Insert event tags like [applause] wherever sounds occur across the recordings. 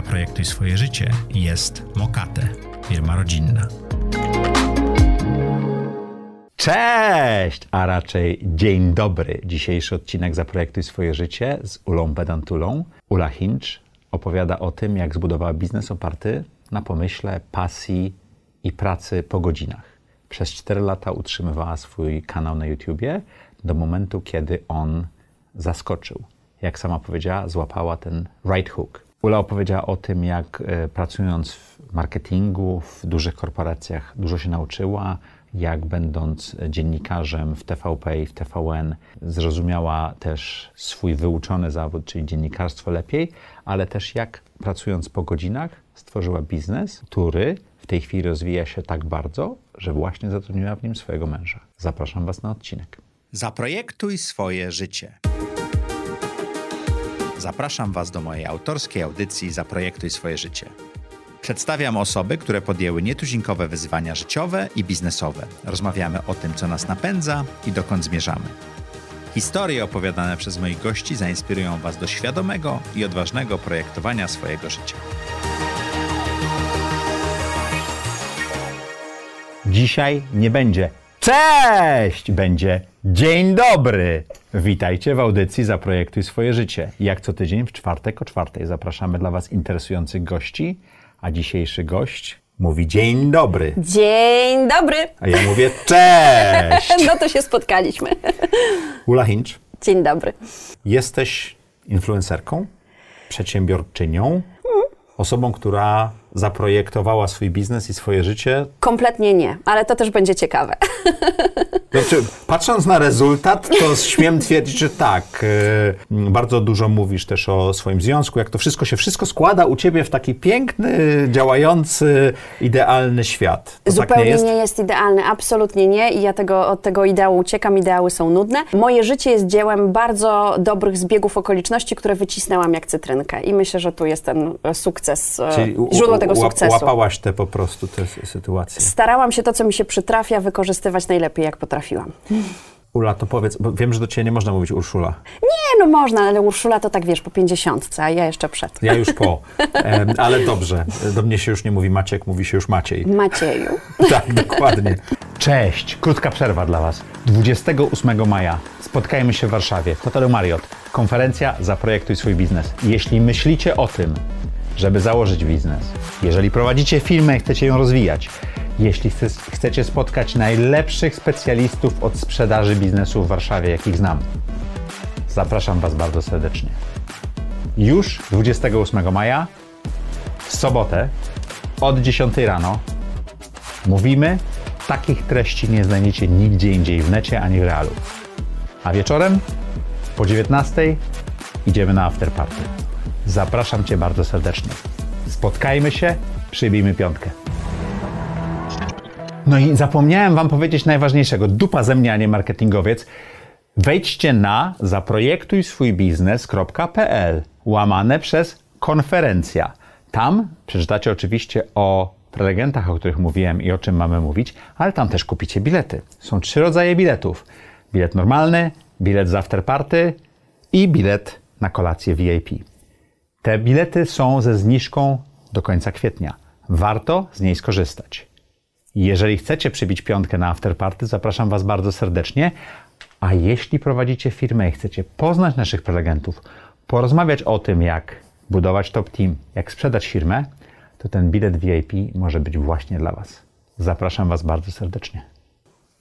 Zaprojektuj swoje życie jest Mokate, firma rodzinna. Cześć, a raczej dzień dobry. Dzisiejszy odcinek Zaprojektuj swoje życie z Ulą Pedantulą. Ula Hinch opowiada o tym, jak zbudowała biznes oparty na pomyśle, pasji i pracy po godzinach. Przez 4 lata utrzymywała swój kanał na YouTubie do momentu, kiedy on zaskoczył. Jak sama powiedziała, złapała ten right hook. Ula opowiedziała o tym, jak e, pracując w marketingu, w dużych korporacjach, dużo się nauczyła, jak będąc dziennikarzem w TVP i w TVN, zrozumiała też swój wyuczony zawód, czyli dziennikarstwo lepiej, ale też jak pracując po godzinach stworzyła biznes, który w tej chwili rozwija się tak bardzo, że właśnie zatrudniła w nim swojego męża. Zapraszam Was na odcinek. Zaprojektuj swoje życie. Zapraszam Was do mojej autorskiej audycji Zaprojektuj swoje życie. Przedstawiam osoby, które podjęły nietuzinkowe wyzwania życiowe i biznesowe. Rozmawiamy o tym, co nas napędza i dokąd zmierzamy. Historie opowiadane przez moich gości zainspirują Was do świadomego i odważnego projektowania swojego życia. Dzisiaj nie będzie cześć, będzie dzień dobry. Witajcie w audycji Zaprojektuj swoje życie. Jak co tydzień w czwartek o czwartej zapraszamy dla Was interesujących gości, a dzisiejszy gość mówi dzień dobry, Dzień dobry! a ja mówię [laughs] cześć. No to się spotkaliśmy. Ula Hinch, Dzień dobry. jesteś influencerką, przedsiębiorczynią, osobą, która zaprojektowała swój biznes i swoje życie Kompletnie nie, ale to też będzie ciekawe. [laughs] Znaczy, patrząc na rezultat, to śmiem twierdzić, że tak. e, Bardzo dużo mówisz też o swoim związku, jak to wszystko się wszystko składa u ciebie w taki piękny, działający, idealny świat. To Zupełnie tak nie jest? nie jest idealny, absolutnie nie i ja tego, od tego ideału uciekam, ideały są nudne. Moje życie jest dziełem bardzo dobrych zbiegów okoliczności, które wycisnęłam jak cytrynkę i myślę, że tu jest ten sukces, e, Czyli źródło tego łap- sukcesu. Łapałaś te po prostu te sy- sytuacje. Starałam się to, co mi się przytrafia, wykorzystywać najlepiej, jak potrafiłam. Ula, to powiedz, bo wiem, że do ciebie nie można mówić Urszula. Nie, no można, ale Urszula to tak wiesz, po pięćdziesiątce, a ja jeszcze przed. Ja już po. [laughs] Ale dobrze. Do mnie się już nie mówi Maciek, mówi się już Maciej. Macieju. [laughs] Tak, dokładnie. Cześć, krótka przerwa dla Was. 28 maja spotkajmy się w Warszawie w hotelu Marriott. Konferencja Zaprojektuj swój biznes. Jeśli myślicie o tym, żeby założyć biznes, jeżeli prowadzicie firmę i chcecie ją rozwijać, jeśli chce- chcecie spotkać najlepszych specjalistów od sprzedaży biznesu w Warszawie, jakich znam, zapraszam Was bardzo serdecznie. Już 28 maja, w sobotę, od 10 rano, Mówimy, takich treści nie znajdziecie nigdzie indziej w necie ani w realu. A wieczorem po 19 idziemy na afterparty. Zapraszam Cię bardzo serdecznie. Spotkajmy się, przybijmy piątkę. No i zapomniałem Wam powiedzieć najważniejszego. Dupa ze mnie, a nie marketingowiec. Wejdźcie na zaprojektuj swój biznes.pl łamane przez konferencja. Tam przeczytacie oczywiście o prelegentach, o których mówiłem i o czym mamy mówić, ale tam też kupicie bilety. Są trzy rodzaje biletów. Bilet normalny, bilet z afterparty i bilet na kolację VIP. Te bilety są ze zniżką do końca kwietnia. Warto z niej skorzystać. Jeżeli chcecie przybić piątkę na afterparty, zapraszam Was bardzo serdecznie. A jeśli prowadzicie firmę i chcecie poznać naszych prelegentów, porozmawiać o tym, jak budować top team, jak sprzedać firmę, to ten bilet VIP może być właśnie dla Was. Zapraszam Was bardzo serdecznie.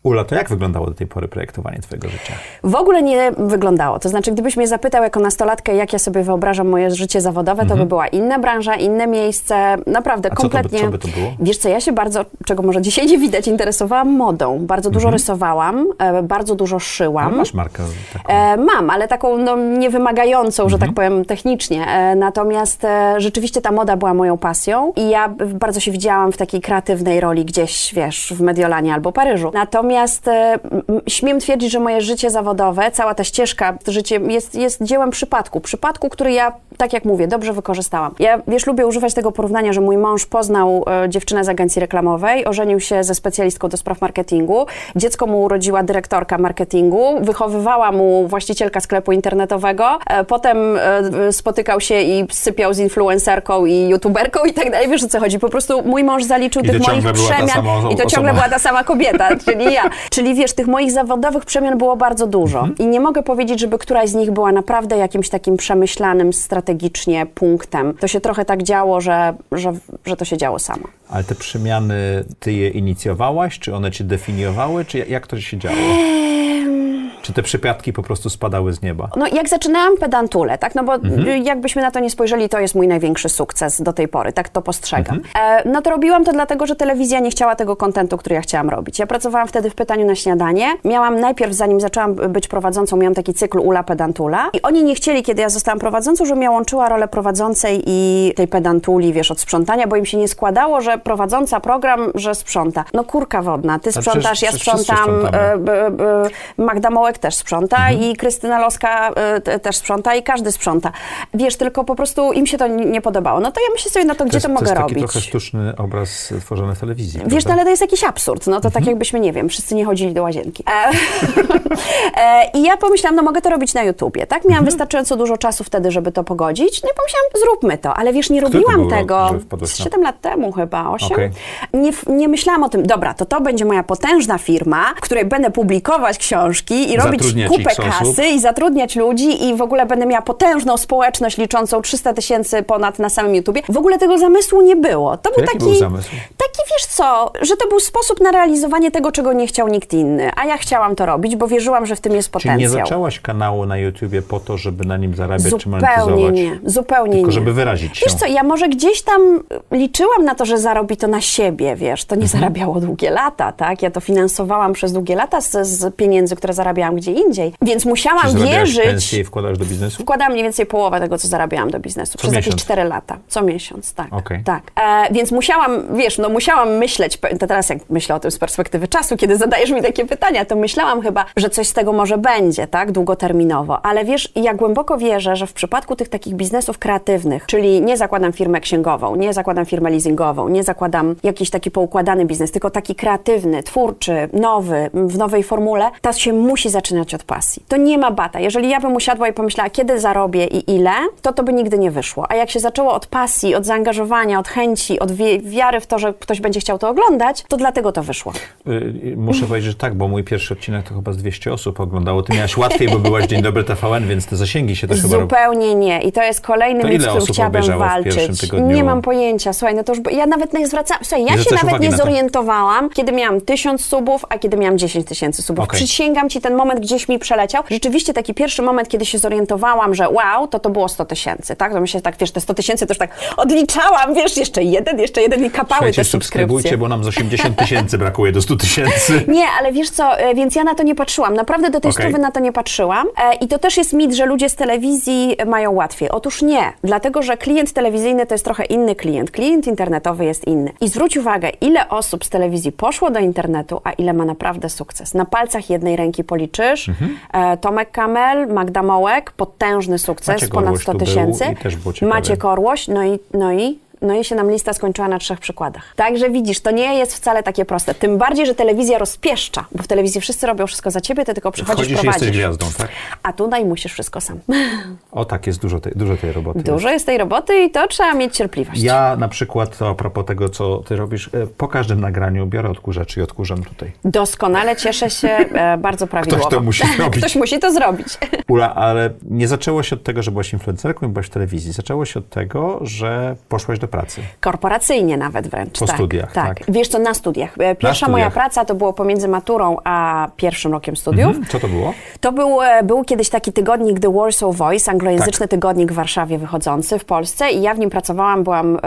Ula, to jak wyglądało do tej pory projektowanie Twojego życia? W ogóle nie wyglądało. To znaczy, gdybyś mnie zapytał jako nastolatkę, jak ja sobie wyobrażam moje życie zawodowe, to by była inna branża, inne miejsce. Naprawdę, Mhm. A co to by- kompletnie. co by to było? Wiesz co, ja się bardzo, czego może dzisiaj nie widać, interesowałam modą. Bardzo dużo rysowałam, e, bardzo dużo szyłam. Mhm. No, masz markę taką. E, mam, ale taką no, niewymagającą, że Mhm. tak powiem, technicznie. E, natomiast e, rzeczywiście ta moda była moją pasją i ja bardzo się widziałam w takiej kreatywnej roli gdzieś, wiesz, w Mediolanie albo Paryżu. Natomiast Natomiast e, śmiem twierdzić, że moje życie zawodowe, cała ta ścieżka, życie jest, jest dziełem przypadku. Przypadku, który ja, tak jak mówię, dobrze wykorzystałam. Ja, wiesz, lubię używać tego porównania, że mój mąż poznał e, dziewczynę z agencji reklamowej, ożenił się ze specjalistką do spraw marketingu, dziecko mu urodziła dyrektorka marketingu, wychowywała mu właścicielka sklepu internetowego, e, potem spotykał się i sypiał z influencerką i youtuberką i tak dalej. Wiesz o co chodzi? Po prostu mój mąż zaliczył I tych moich przemian i to ciągle była ta sama kobieta, [laughs] czyli ja. Czyli wiesz, tych moich zawodowych przemian było bardzo dużo Mhm. i nie mogę powiedzieć, żeby któraś z nich była naprawdę jakimś takim przemyślanym strategicznie punktem. To się trochę tak działo, że, że, że to się działo samo. Ale te przemiany, ty je inicjowałaś, czy one cię definiowały, czy jak to się działo? Czy te przypadki po prostu spadały z nieba? No jak zaczynałam pedantulę, tak, no bo Mhm. y, jakbyśmy na to nie spojrzeli, to jest mój największy sukces do tej pory, tak to postrzegam. Mhm. E, no to robiłam to dlatego, że telewizja nie chciała tego kontentu, który ja chciałam robić. Ja pracowałam wtedy w pytaniu na śniadanie. Miałam najpierw, zanim zaczęłam być prowadzącą, miałam taki cykl Ula Pedantula i oni nie chcieli, kiedy ja zostałam prowadzącą, żebym ja łączyła rolę prowadzącej i tej pedantuli, wiesz, od sprzątania, bo im się nie składało, że prowadząca program, że sprząta. No kurka wodna, ty sprzątasz, ja przecież wszyscy sprzątam, e, b, Magda Mołek też sprząta i Krystyna Loska y, te- też sprząta i każdy sprząta. Wiesz, tylko po prostu im się to nie podobało. No to ja myślę sobie na to, gdzie jest, to, mogę to jest robić. taki trochę sztuczny obraz tworzony w telewizji. Wiesz, no, ale to jest jakiś absurd. No to Mhm. tak jakbyśmy, nie wiem, wszyscy nie chodzili do łazienki. E, [laughs] e, I ja pomyślałam, no mogę to robić na YouTubie, tak? Miałam Mhm. wystarczająco dużo czasu wtedy, żeby to pogodzić. No i pomyślałam, zróbmy to. Ale wiesz, nie Który to robiłam tego na- 7 lat temu chyba, 8. Okej. Nie, nie myślałam o tym, dobra, to to będzie moja potężna firma, w której będę publikować książki i robić kupę kasy i zatrudniać ludzi i w ogóle będę miała potężną społeczność liczącą 300 tysięcy ponad na samym YouTubie. W ogóle tego zamysłu nie było. To był taki, był zamysł? taki, wiesz co, że to był sposób na realizowanie tego, czego nie chciał nikt inny. A ja chciałam to robić, bo wierzyłam, że w tym jest Czyli potencjał. nie zaczęłaś kanału na YouTubie po to, żeby na nim zarabiać czy Zupełnie monetyzować? nie, zupełnie Tylko nie. żeby wyrazić się. Wiesz co, ja może gdzieś tam liczyłam na to, że zarobi to na siebie, wiesz, to nie Mhm. zarabiało długie lata, tak? Ja to finansowałam przez długie lata z, z pieniędzy, które zarabiałam gdzie indziej, więc musiałam Czy wierzyć... pensję i wkładasz do biznesu? Wkładałam mniej więcej połowę tego, co zarabiałam do biznesu. przez miesiąc? jakieś 4 lata. Co miesiąc, tak. Okej. tak. E, więc musiałam, wiesz, no musiałam myśleć, to teraz jak myślę o tym z perspektywy czasu, kiedy [laughs] zadajesz mi takie pytania, to myślałam chyba, że coś z tego może będzie, tak, długoterminowo. Ale wiesz, ja głęboko wierzę, że w przypadku tych takich biznesów kreatywnych, czyli nie zakładam firmę księgową, nie zakładam firmę leasingową, nie zakładam jakiś taki poukładany biznes, tylko taki kreatywny, twórczy, nowy, w nowej formule, to się musi zaczynać od pasji. To nie ma bata. Jeżeli ja bym usiadła i pomyślała, kiedy zarobię i ile, to to by nigdy nie wyszło. A jak się zaczęło od pasji, od zaangażowania, od chęci, od wi- wiary w to, że ktoś będzie chciał to oglądać, to dlatego to wyszło. Y, Muszę powiedzieć, że tak, bo mój pierwszy odcinek to chyba z 200 osób oglądało. Ty miałaś łatwiej, bo byłaś Dzień Dobry TVN, więc te zasięgi się też chyba... Zupełnie nie. I to jest kolejny To mit, z którym chciałabym walczyć. Nie mam pojęcia. Słuchaj, no to już, ja nawet nie zwracałam. Słuchaj, ja Nie się nawet nie zorientowałam, kiedy miałam tysiąc subów, a kiedy miałam 10 tysięcy subów. Okej. Przysięgam ci, ten moment gdzieś mi przeleciał. Rzeczywiście taki pierwszy moment, kiedy się zorientowałam, że wow, to to było 100 tysięcy, tak? To myślę, tak, wiesz, te 100 tysięcy to już tak odliczałam, wiesz, jeszcze jeden, jeszcze jeden i kapały Słuchajcie, te subskrybujcie, bo nam z 80 tysięcy brakuje do 100 tysięcy. [laughs] Nie, ale wiesz co, e, więc ja na to nie patrzyłam. Naprawdę do tej stówy na to nie patrzyłam. E, I to też jest mit, że ludzie z telewizji mają łatwiej. Otóż nie, dlatego że klient telewizyjny to jest trochę inny klient. Klient internetowy jest inny. I zwróć uwagę, ile osób z telewizji poszło do internetu, a ile ma naprawdę sukces. Na palcach jednej ręki policzysz. Mhm. E, Tomek Kamel, Magda Mołek, potężny sukces, Maciek ponad Orłoś 100 tu był tysięcy. i też było ciekawe. Maciek Orłoś, no i, no i no i się nam lista skończyła na trzech przykładach. Także widzisz, to nie jest wcale takie proste. Tym bardziej, że telewizja rozpieszcza, bo w telewizji wszyscy robią wszystko za ciebie, ty tylko przychodzisz, Wchodzisz prowadzisz. jesteś gwiazdą, tak? A tutaj musisz wszystko sam. [laughs] O tak, jest dużo tej, dużo tej roboty. Dużo jest tej roboty i to trzeba mieć cierpliwość. Ja na przykład, a propos tego, co ty robisz, e, po każdym nagraniu biorę odkurzacz i odkurzam tutaj. Doskonale cieszę się, e, [laughs] bardzo prawidłowo. to musi [laughs] zrobić. Ktoś musi to zrobić. Ula, ale nie zaczęło się od tego, że byłaś influencerką i byłaś w telewizji. Zaczęło się od tego, że poszłaś do pracy. Korporacyjnie nawet wręcz. Po tak, studiach, tak. Wiesz co, na studiach. E, Pierwsza studiach. moja praca to było pomiędzy maturą a pierwszym rokiem studiów. Mhm. Co to było? To był, e, był kiedyś taki tygodnik The Warsaw Voice, anglojęzyczny Tak. tygodnik w Warszawie wychodzący w Polsce i ja w nim pracowałam, byłam,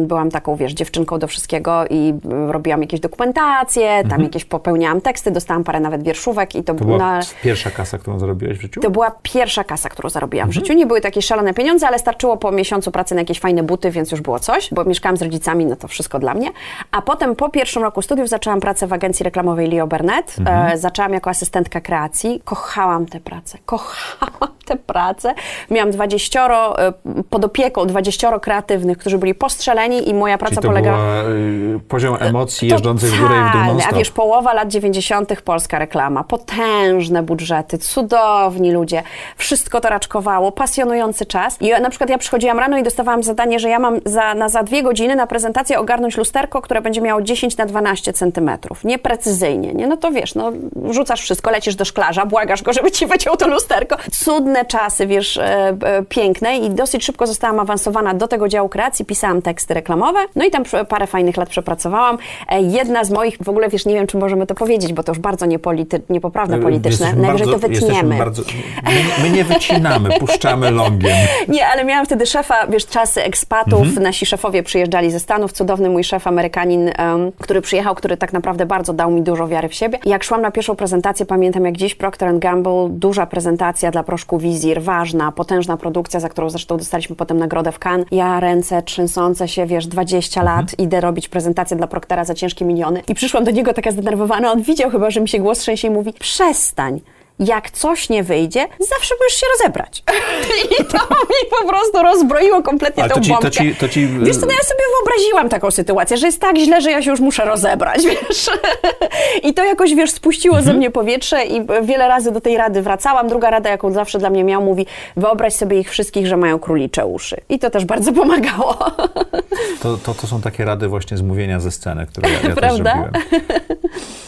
byłam taką, wiesz, dziewczynką do wszystkiego i e, robiłam jakieś dokumentacje, tam jakieś popełniałam teksty, dostałam parę nawet wierszówek i to, Mhm. To była na- pierwsza kasa, którą zarobiłaś w życiu? to była pierwsza kasa, którą zarobiłam Mhm. w życiu. Nie były to jakieś szalone pieniądze, ale starczyło po miesiącu pracy na jakieś fajne buty, więc już było coś, bo mieszkałam z rodzicami, no to wszystko dla mnie. A potem po pierwszym roku studiów zaczęłam pracę w agencji reklamowej Leo Burnett. E, zaczęłam jako asystentka kreacji. Kochałam tę pracę. [laughs] Kochałam tę pracę. Miałam 20 e, pod opieką 20 kreatywnych, którzy byli postrzeleni i moja praca Czyli to polegała... była, y, poziom emocji jeżdżących w górę i w dół A wiesz, połowa lat 90. polska reklama, potężne budżety, cudowni ludzie, wszystko to raczkowało, pasjonujący czas. I na przykład ja przychodziłam rano i dostawałam zadanie, że ja mam za, na za dwie godziny na prezentację ogarnąć lusterko, które będzie miało 10 na 12 centymetrów. Nieprecyzyjnie, nie? No to wiesz, no rzucasz wszystko, lecisz do szklarza, błagasz go, żeby ci wyciął to lusterko. Cudne czasy, wiesz, e, e, piękne i dosyć szybko zostałam awansowana do tego działu kreacji, pisałam teksty reklamowe, no i tam parę fajnych lat przepracowałam. E, Jedna z moich, w ogóle wiesz, nie wiem, czy możemy to powiedzieć, bo to już bardzo niepolity, niepoprawne polityczne, Jesteśmy najwyżej bardzo- to wytniemy. Bardzo, my, my nie wycinamy, puszczamy longiem. [laughs] Nie, ale miałam wtedy szefa, wiesz, czasy ekspatów, Mhm. Nasi szefowie przyjeżdżali ze Stanów, cudowny mój szef Amerykanin, em, który przyjechał, który tak naprawdę bardzo dał mi dużo wiary w siebie. I jak szłam na pierwszą prezentację, pamiętam jak dziś Procter Gamble, duża prezentacja dla proszku Wizir, ważna, potężna produkcja, za którą zresztą dostaliśmy potem nagrodę w Cannes. Ja ręce trzęsące się, wiesz, 20 Mhm. lat, idę robić prezentację dla Proctera za ciężkie miliony. I przyszłam do niego taka zdenerwowana, on widział chyba, że mi się głos trzęsie i mówi, przestań. Jak coś nie wyjdzie, zawsze możesz się rozebrać. [laughs] I to mi po prostu rozbroiło kompletnie Ale tą to ci- to bombkę. ci- to ci- Wiesz co, no ja sobie wyobraziłam taką sytuację, że jest tak źle, że ja się już muszę rozebrać, [laughs] wiesz. I to jakoś, wiesz, spuściło Mhm. ze mnie powietrze i wiele razy do tej rady wracałam. Druga rada, jaką zawsze dla mnie miał, mówi, wyobraź sobie ich wszystkich, że mają królicze uszy. I to też bardzo pomagało. To, to, to są takie rady właśnie z mówienia ze sceny, które ja, ja też [laughs] Prawda? zrobiłem.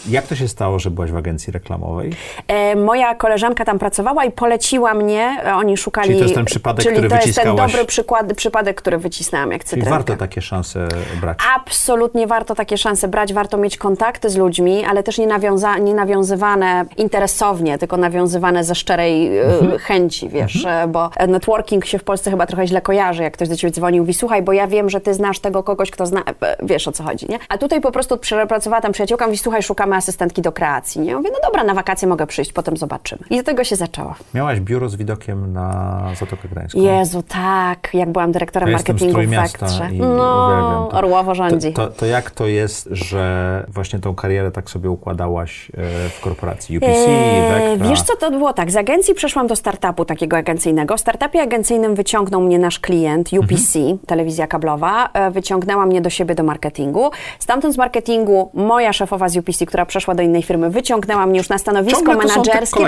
Jak to się stało, że byłaś w agencji reklamowej? E, moja koleżanka tam pracowała i poleciła mnie, e, oni szukali... Czyli to jest ten przypadek, czyli który to jest ten dobry przykład, przypadek, który wycisnęłam jak Czyli cytrynkę. warto takie szanse brać. Absolutnie warto takie szanse brać, warto mieć kontakty z ludźmi, ale też nie, nawiąza, nie nawiązywane interesownie, tylko nawiązywane ze szczerej e, Mhm. chęci, wiesz, e, bo networking się w Polsce chyba trochę źle kojarzy, jak ktoś do ciebie dzwoni i mówi, słuchaj, bo ja wiem, że ty znasz tego kogoś, kto zna, wiesz o co chodzi, nie? A tutaj po prostu przepracowała tam przyjaciółka, mówi, słuchaj, szukamy asystentki do kreacji, nie? Ja mówię, no dobra, na wakacje mogę przyjść, potem zobaczymy. I do tego się zaczęło. Miałaś biuro z widokiem na Zatokę Gdańską. Jezu, tak, jak byłam dyrektorem Ja marketingu w i No, to. Orłowo rządzi. To, to, to jak to jest, że właśnie tą karierę tak sobie układałaś e, w korporacji UPC, Eee, Vectra? Wiesz co, to było tak, z agencji przeszłam do startupu takiego agencyjnego. W startupie agencyjnym wyciągnął mnie nasz klient UPC, Mhm. telewizja kablowa, e, wyciągnęła mnie do siebie do marketingu. Stamtąd z marketingu moja szefowa z UPC, która przeszła do innej firmy, wyciągnęła mnie już na stanowisko Ciągle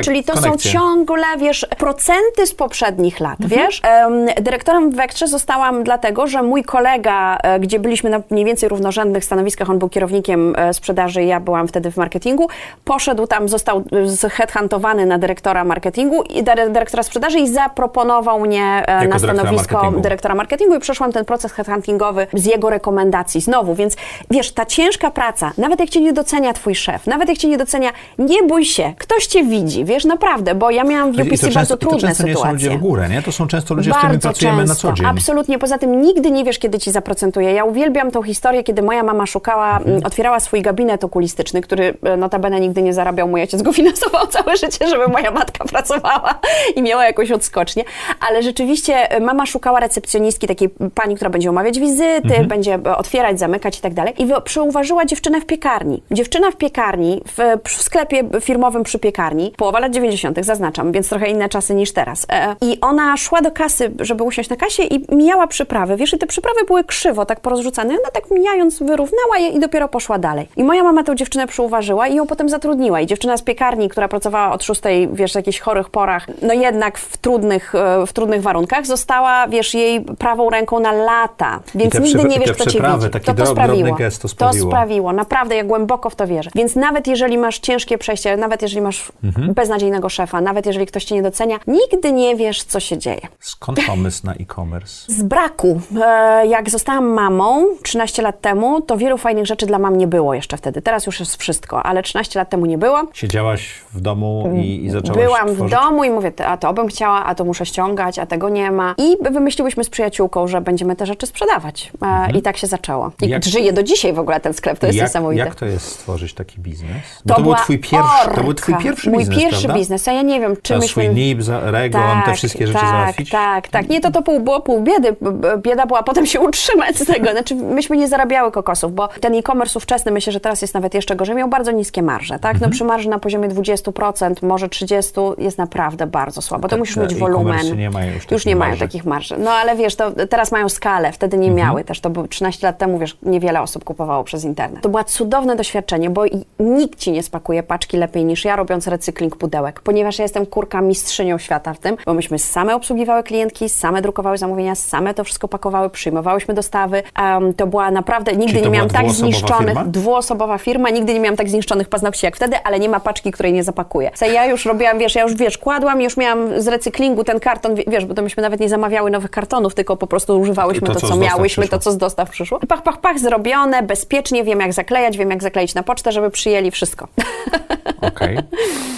czyli to konekcje. są ciągle, wiesz, procenty z poprzednich lat, Mhm. wiesz. Em, dyrektorem w Wektrze zostałam dlatego, że mój kolega, e, gdzie byliśmy na mniej więcej równorzędnych stanowiskach, on był kierownikiem e, sprzedaży, ja byłam wtedy w marketingu, poszedł tam, został e, zheadhuntowany na dyrektora marketingu i dyre- dyrektora sprzedaży i zaproponował mnie e, na dyrektora stanowisko marketingu. dyrektora marketingu i przeszłam ten proces headhuntingowy z jego rekomendacji znowu, więc wiesz, ta ciężka praca, nawet jak cię nie docenia twój szef, nawet jak cię nie docenia, nie bój się, ktoś cię widzi, wiesz, naprawdę, bo ja miałam w to UPC często, bardzo i to trudne często nie są sytuacje. ludzie w górę, nie? To są często ludzie, z którymi pracujemy na co dzień. Absolutnie. Poza tym nigdy nie wiesz, kiedy ci zaprocentuje. Ja uwielbiam tą historię, kiedy moja mama szukała, Mhm. mm, otwierała swój gabinet okulistyczny, który e, notabene nigdy nie zarabiał. Mój ojciec [laughs] go finansował całe życie, żeby moja matka pracowała i miała jakąś odskocznię. Ale rzeczywiście e, mama szukała recepcjonistki, takiej pani, która będzie omawiać wizyty, Mhm. będzie e, otwierać, zamykać i tak dalej. I przyuważyła dziewczynę w piekarni. Dziewczyna w piekarni, w, w sklepie firmowym przy piekarni, połowa lat 90., zaznaczam, więc trochę inne czasy niż teraz. E, I ona szła do kasy, żeby usiąść na kasie i mijała przyprawy. Wiesz, i te przyprawy były krzywo, tak porozrzucane. Ona tak mijając wyrównała je i dopiero poszła dalej. I moja mama tę dziewczynę przyuważyła i ją potem zatrudniła. I dziewczyna z piekarni, która pracowała od szóstej, wiesz, w jakichś chorych porach, no jednak w trudnych, e, w trudnych warunkach, została, wiesz, jej prawą ręką na lata. Więc nigdy nie wiesz, kto cię widzi. taki to to sprawiło. gest to sprawiło. sprawiło. Naprawdę, ja głęboko w to wierzę. Więc nawet jeżeli masz ciężkie przejście, nawet jeżeli masz Mhm. Beznadziejnego szefa, nawet jeżeli ktoś cię nie docenia, nigdy nie wiesz, co się dzieje. Skąd pomysł na e-commerce? Z braku. E, Jak zostałam mamą 13 lat temu, to wielu fajnych rzeczy dla mam nie było jeszcze wtedy. Teraz już jest wszystko, ale 13 lat temu nie było. Siedziałaś w domu i, i zaczęłaś Byłam w tworzyć? domu i mówię, "Ty, a to bym chciała, a to muszę ściągać, a tego nie ma. I wymyśliłyśmy z przyjaciółką, że będziemy te rzeczy sprzedawać. E, I tak się zaczęło. I Jak- żyje do dzisiaj w ogóle ten sklep, to jest jak, niesamowite. jak to jest stworzyć taki biznes? Bo to, był twój pierwszy, to był twój pierwszy Mój biznes, Pierwszy prawda? biznes, a ja nie wiem, czy Trzeba myśmy... swój NIP, za- REGON, te wszystkie rzeczy tak, załatwić? Tak, tak. Nie, to to pół, było pół biedy. Bieda była potem się [laughs] utrzymać z tego. Znaczy, myśmy nie zarabiały kokosów, bo ten e-commerce ówczesny, myślę, że teraz jest nawet jeszcze gorzej, miał bardzo niskie marże, tak? Mhm. No przy marży na poziomie 20%, może 30% jest naprawdę bardzo słabo. To Te- musisz mieć wolumen. e-commerce nie mają już Już nie mają takich marży. No ale wiesz, to teraz mają skalę, wtedy nie Mhm. miały też. To było 13 lat temu, wiesz, niewiele osób kupowało przez internet. To było cudowne doświadczenie, bo nikt ci nie spakuje paczki lepiej niż ja, robiąc recykling pudełek, ponieważ ja jestem kurka mistrzynią świata w tym, bo myśmy same obsługiwały klientki, same drukowały zamówienia, same to wszystko pakowały, przyjmowałyśmy dostawy. Em, to była naprawdę, nigdy nie miałam tak zniszczonych, firma? dwuosobowa firma, nigdy nie miałam tak zniszczonych paznokci jak wtedy, ale nie ma paczki, której nie zapakuję. Co Ja już robiłam, wiesz, ja już, wiesz, kładłam, już miałam z recyklingu ten karton, wie- wiesz, bo to myśmy nawet nie zamawiały nowych kartonów, tylko po prostu używałyśmy To, to, co co, miałyśmy, to, co z dostaw przyszło. Pach, pach, pach, zrobione, bezpiecznie, wiem jak zaklejać, wiem jak zakleić na pocztę, żeby przyjęli wszystko. [laughs] Okej.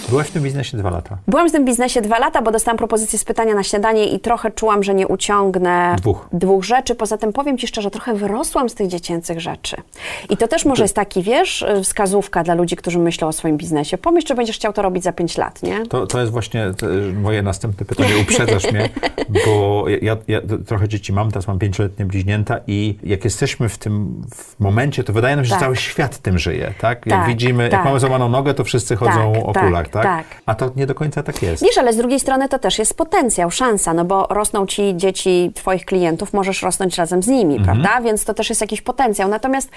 Byłaś w tym biznesie dwa lata. Byłam w tym biznesie dwa lata, bo dostałam propozycję z pytania na śniadanie i trochę czułam, że nie uciągnę Dwóch. dwóch rzeczy. Poza tym powiem Ci szczerze, trochę wyrosłam z tych dziecięcych rzeczy. I to też może jest taki, wiesz, wskazówka dla ludzi, którzy myślą o swoim biznesie. Pomyśl, czy będziesz chciał to robić za pięć lat, nie? To, to jest właśnie moje następne pytanie. Uprzedzasz mnie, [laughs] bo ja, ja trochę dzieci mam, teraz mam pięcioletnie bliźnięta i jak jesteśmy w tym w momencie, to wydaje nam się, że Tak. cały świat tym żyje, tak? Jak Tak, widzimy, jak tak. mamy złamaną nogę, to wszyscy chodzą Tak, o tak, kulach, tak? Tak. A to nie do końca tak jest. Wiesz, ale z drugiej strony to też jest potencjał, szansa, no bo rosną ci dzieci Twoich klientów, możesz rosnąć razem z nimi, Mhm. prawda? Więc to też jest jakiś potencjał. Natomiast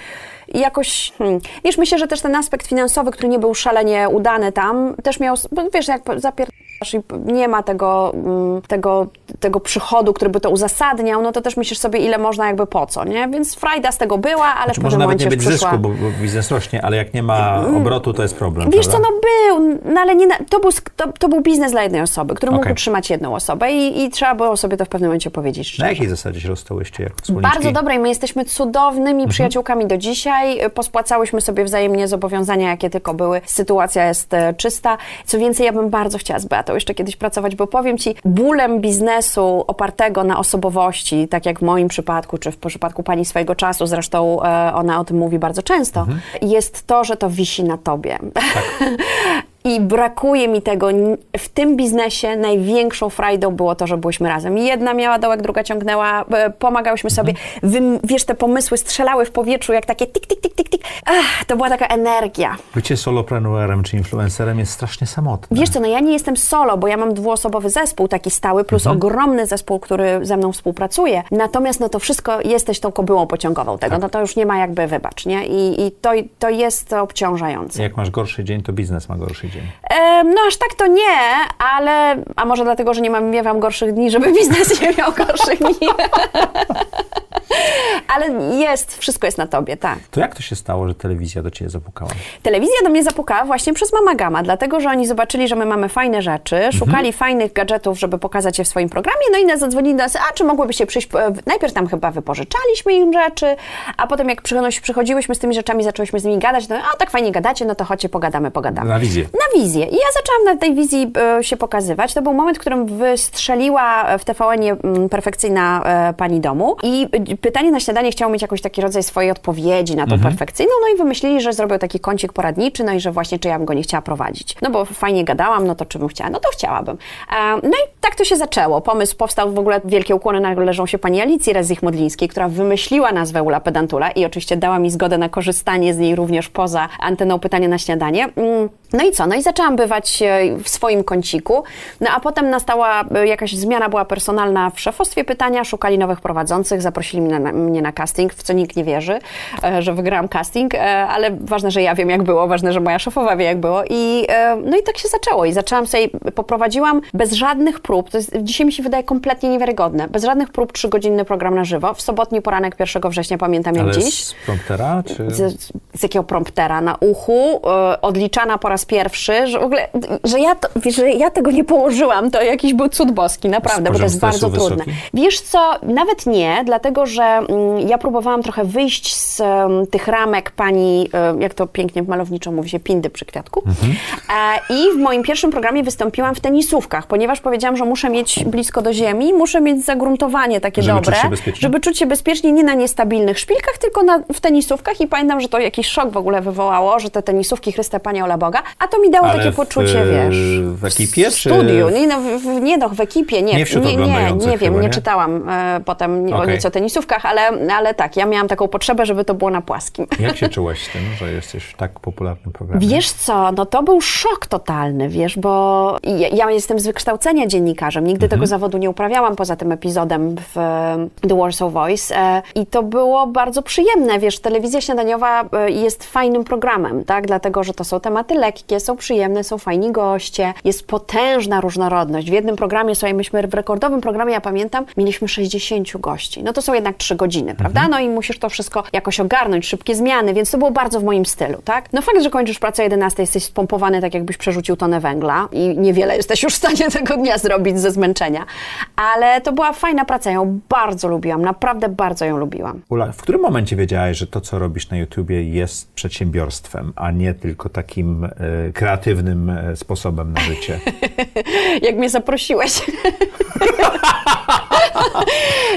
jakoś, hmm, wiesz, myślę, że też ten aspekt finansowy, który nie był szalenie udany tam, też miał, wiesz, jak zapier... i nie ma tego, mm, tego, tego przychodu, który by to uzasadniał, no to też myślisz sobie, ile można, jakby po co, nie? Więc frajda z tego była, ale Znaczy, w może pewnym nawet momencie nie już być przyszła... zysku, bo, bo biznes rośnie, ale jak nie ma obrotu, to jest problem. Wiesz co, prawda? no był, no ale nie, na- to, był, to, to był biznes dla jednej osoby, który mógł Okej. utrzymać jedną osobę i, i trzeba było sobie to w pewnym momencie powiedzieć Na szczerze. jakiej zasadzie się rozstałyście wspólniczki? Bardzo dobre i my jesteśmy cudownymi Mhm. przyjaciółkami do dzisiaj. Pospłacałyśmy sobie wzajemnie zobowiązania, jakie tylko były. Sytuacja jest e, czysta. Co więcej, ja bym bardzo chciała z Beatą jeszcze kiedyś pracować, bo powiem Ci, bólem biznesu opartego na osobowości, tak jak w moim przypadku, czy w przypadku Pani swojego czasu, zresztą e, ona o tym mówi bardzo często, Mhm. jest to, że to wisi na Tobie. Tak. [laughs] I brakuje mi tego. W tym biznesie największą frajdą było to, że byłyśmy razem. Jedna miała dołek, druga ciągnęła, e, pomagałyśmy sobie. Wym, wiesz, te pomysły strzelały w powietrzu jak takie tik, tik, tik, tik, tik. Ach, to była taka energia. Bycie solopreneurem czy influencerem jest strasznie samotne. Wiesz co, no ja nie jestem solo, bo ja mam dwuosobowy zespół taki stały, plus ogromny zespół, który ze mną współpracuje. Natomiast no to wszystko, jesteś tą kobyłą pociągową tego, no to już nie ma jakby wybacz, nie? I, i to, to jest obciążające. Jak masz gorszy dzień, to biznes ma gorszy dzień. Em, no aż tak to nie, ale a może dlatego, że nie mam, miewam gorszych dni, żeby [laughs] biznes nie miał gorszych dni. [laughs] [laughs] ale jest, wszystko jest na tobie, tak. To jak to się stało, że telewizja do ciebie zapukała? Telewizja do mnie zapukała właśnie przez Mama Gama, dlatego że oni zobaczyli, że my mamy fajne rzeczy, szukali fajnych gadżetów, żeby pokazać je w swoim programie, no i nas zadzwonili do nas, a czy mogłybyście przyjść, e, najpierw tam chyba wypożyczaliśmy im rzeczy, a potem jak przychodziłyśmy z tymi rzeczami, zaczęłyśmy z nimi gadać, no a tak fajnie gadacie, no to chodźcie, pogadamy, pogadamy. Na wizję. Na wizję. I ja zaczęłam na tej wizji e, się pokazywać. To był moment, w którym wystrzeliła w TVN-ie mm, perfekcyjna e, pani domu i e, pytanie na śniadanie chciało mieć jakiś taki rodzaj swojej odpowiedzi na tą perfekcyjną, no i wymyślili, że zrobią taki kącik poradniczy, no i że właśnie czy ja bym go nie chciała prowadzić. No bo fajnie gadałam, no to czy bym chciała? No to chciałabym. E, No i tak to się zaczęło. Pomysł powstał, w ogóle wielkie ukłony należą się pani Alicji Rezich-Modlińskiej, która wymyśliła nazwę Ula Pedantula i oczywiście dała mi zgodę na korzystanie z niej również poza anteną pytania na śniadanie. No i co? No i zaczęłam bywać e, w swoim kąciku, no a potem nastała e, jakaś zmiana, była personalna w szefostwie pytania, szukali nowych prowadzących, zaprosili mnie na, mnie na casting, w co nikt nie wierzy, e, że wygrałam casting, ale ważne, że ja wiem jak było, ważne, że moja szefowa wie jak było. I no i tak się zaczęło. I zaczęłam sobie, poprowadziła bez żadnych prób, to jest, dzisiaj mi się wydaje kompletnie niewiarygodne, bez żadnych prób trzygodzinny program na żywo, w sobotni poranek 1 września pamiętam jak Ale dziś. z promptera, czy... z, z jakiego promptera? Na uchu, odliczana po raz pierwszy, że w ogóle, że ja, to, że ja tego nie położyłam, to jakiś był cud boski, naprawdę, bo to jest bardzo stresu trudne. wysoki? Wiesz co, nawet nie, dlatego, że mm, ja próbowałam trochę wyjść z em, tych ramek pani, e, jak to pięknie malowniczo mówi się, pindy przy kwiatku. Mhm. E, I w moim pierwszym programie wystąpiłam w tenisówkach, ponieważ powiedziałam że muszę mieć blisko do ziemi, muszę mieć zagruntowanie takie Żeby czuć dobre, bezpiecznie? żeby czuć się bezpiecznie nie na niestabilnych szpilkach, tylko na, w tenisówkach i pamiętam, że to jakiś szok w ogóle wywołało, że te tenisówki Chryste Panie Ola Boga, a to mi dało Ale takie w, poczucie, wiesz... w ekipie, W czy- studiu, nie, no, w, nie no, w ekipie, nie, Nie wśród nie, nie, nie wiem, chyba, nie nie? czytałam e, potem nie, o nic o tenisówkach, ale, ale tak, ja miałam taką potrzebę, żeby to było na płaskim. [laughs] Jak się [laughs] czułaś z tym, że jesteś w tak popularnym programie? Wiesz co, no to był szok totalny, wiesz, bo ja, ja jestem z wykształcenia dziennikarzem, nigdy tego zawodu nie uprawiałam poza tym epizodem w e, The Warsaw Voice e, i to było bardzo przyjemne, wiesz, telewizja śniadaniowa e, jest fajnym programem, tak, dlatego, że to są tematy lekkie, są przyjemne, są fajni goście, jest potężna różnorodność. W jednym programie, słuchaj, myśmy w rekordowym programie, ja pamiętam, mieliśmy 60 gości, no to są jednak 3 godziny, prawda, no i musisz to wszystko jakoś ogarnąć, szybkie zmiany, więc to było bardzo w moim stylu, tak. No fakt, że kończysz pracę o 11, jesteś spompowany tak, jakbyś przerzucił tonę węgla i niewiele jesteś już w stanie [laughs] tego dnia zrobić ze zmęczenia, ale to była fajna praca, ją bardzo lubiłam, naprawdę bardzo ją lubiłam. Ula, w którym momencie wiedziałaś, że to, co robisz na YouTubie jest przedsiębiorstwem, a nie tylko takim e, kreatywnym e, sposobem na życie? [laughs] Jak mnie zaprosiłeś. [laughs]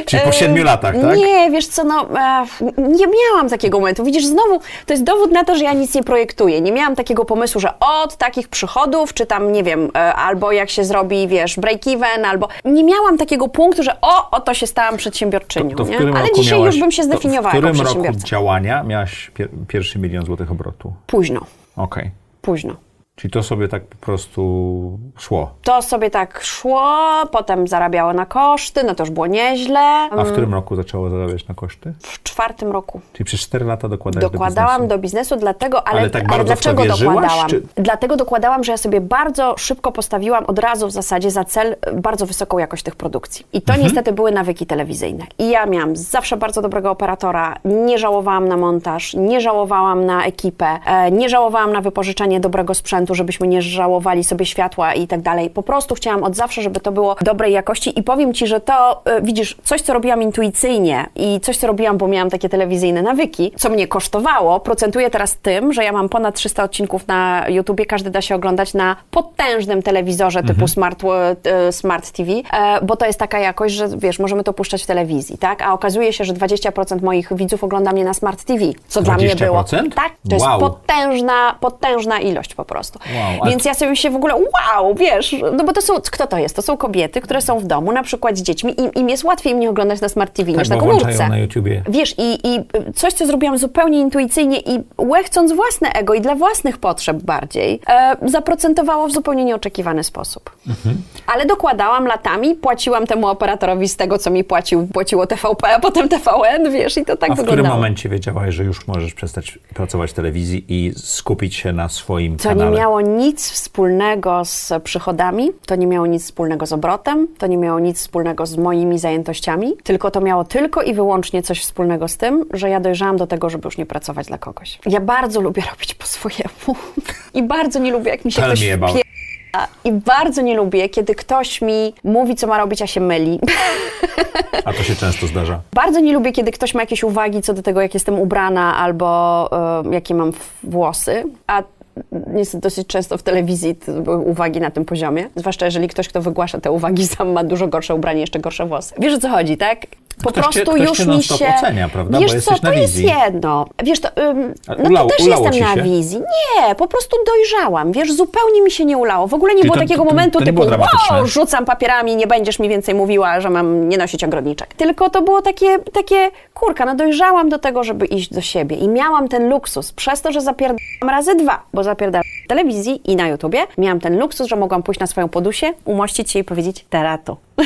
Czyli po siedmiu latach, tak? Nie, wiesz co, no, e, nie miałam takiego momentu. Widzisz, znowu, to jest dowód na to, że ja nic nie projektuję. Nie miałam takiego pomysłu, że od takich przychodów, czy tam, nie wiem, e, albo jak się zrobi, wiesz, break-even, albo... Nie miałam takiego punktu, że o, oto się stałam przedsiębiorczynią, To którym Ale dzisiaj miałaś, już bym się to zdefiniowała W którym roku działania miałaś pier, pierwszy milion złotych obrotu? Późno, Okej. Późno. Czyli to sobie tak po prostu szło. To sobie tak szło, potem zarabiało na koszty, no to już było nieźle. A w którym roku zaczęło zarabiać na koszty? W czwartym roku. Czyli przez 4 lata dokładałeś Dokładałam do biznesu. do biznesu, dlatego, ale, Ale tak to dlaczego wierzyłaś, dokładałam? czy- Dlatego dokładałam, że ja sobie bardzo szybko postawiłam od razu w zasadzie za cel e, bardzo wysoką jakość tych produkcji. I to Mhm. niestety były nawyki telewizyjne. I ja miałam zawsze bardzo dobrego operatora, nie żałowałam na montaż, nie żałowałam na ekipę, e, nie żałowałam na wypożyczenie dobrego sprzętu, żebyśmy nie żałowali sobie światła i tak dalej. Po prostu chciałam od zawsze, żeby to było dobrej jakości i powiem Ci, że to, e, widzisz, coś, co robiłam intuicyjnie i coś, co robiłam, bo miałam takie telewizyjne nawyki, co mnie kosztowało, procentuje teraz tym, że ja mam ponad 300 odcinków na YouTubie, każdy da się oglądać na potężnym telewizorze typu Smart, e, Smart TV, e, bo to jest taka jakość, że wiesz, możemy to puszczać w telewizji, tak? A okazuje się, że 20% moich widzów ogląda mnie na Smart TV, co dla mnie było. 20%? Tak, to Wow. jest potężna, potężna ilość po prostu. Wow, a- Więc ja sobie się w ogóle, wow, wiesz, no bo to są, kto to jest? To są kobiety, które są w domu, na przykład z dziećmi i im jest łatwiej mnie oglądać na Smart TV Tak, niż na komórce. na YouTubie. Wiesz, i, i coś, co zrobiłam zupełnie intuicyjnie i łechcąc własne ego i dla własnych potrzeb bardziej, e, zaprocentowało w zupełnie nieoczekiwany sposób. Mhm. Ale dokładałam latami, płaciłam temu operatorowi z tego, co mi płacił, płaciło TVP, a potem TVN, wiesz, i to tak A w którym wyglądało. momencie wiedziałaś, że już możesz przestać pracować w telewizji i skupić się na swoim To kanale? Nie miało nic wspólnego z przychodami, to nie miało nic wspólnego z obrotem, to nie miało nic wspólnego z moimi zajętościami, tylko to miało tylko i wyłącznie coś wspólnego z tym, że ja dojrzałam do tego, żeby już nie pracować dla kogoś. Ja bardzo lubię robić po swojemu [laughs] i bardzo nie lubię, jak mi się Tell ktoś wpie- i bardzo nie lubię, kiedy ktoś mi mówi, co ma robić, a się myli. A to się często zdarza. Bardzo nie lubię, kiedy ktoś ma jakieś uwagi co do tego, jak jestem ubrana albo e, jakie mam włosy, a niestety dosyć często w telewizji uwagi na tym poziomie. Zwłaszcza jeżeli ktoś, kto wygłasza te uwagi, [laughs] sam ma dużo gorsze ubranie, jeszcze gorsze włosy. Wiesz o co chodzi, tak? Po Ktoś cię- prostu ktoś już cię mi się... ocenia, prawda? Wiesz Bo co, to jest jedno. Wiesz, to, ym, no ulało- to też jestem na wizji. Nie, po prostu dojrzałam. Wiesz, zupełnie mi się nie ulało. W ogóle nie Czyli było to- takiego to- momentu typu, wow, rzucam papierami, nie będziesz mi więcej mówiła, że mam nie nosić ogrodniczek. Tylko to było takie, takie kurka, no dojrzałam do tego, żeby iść do siebie i miałam ten luksus, przez to, że zapierdam razy dwa, bo zapierdam w telewizji i na YouTubie, miałam ten luksus, że mogłam pójść na swoją podusię, umościć się i powiedzieć terato. [laughs]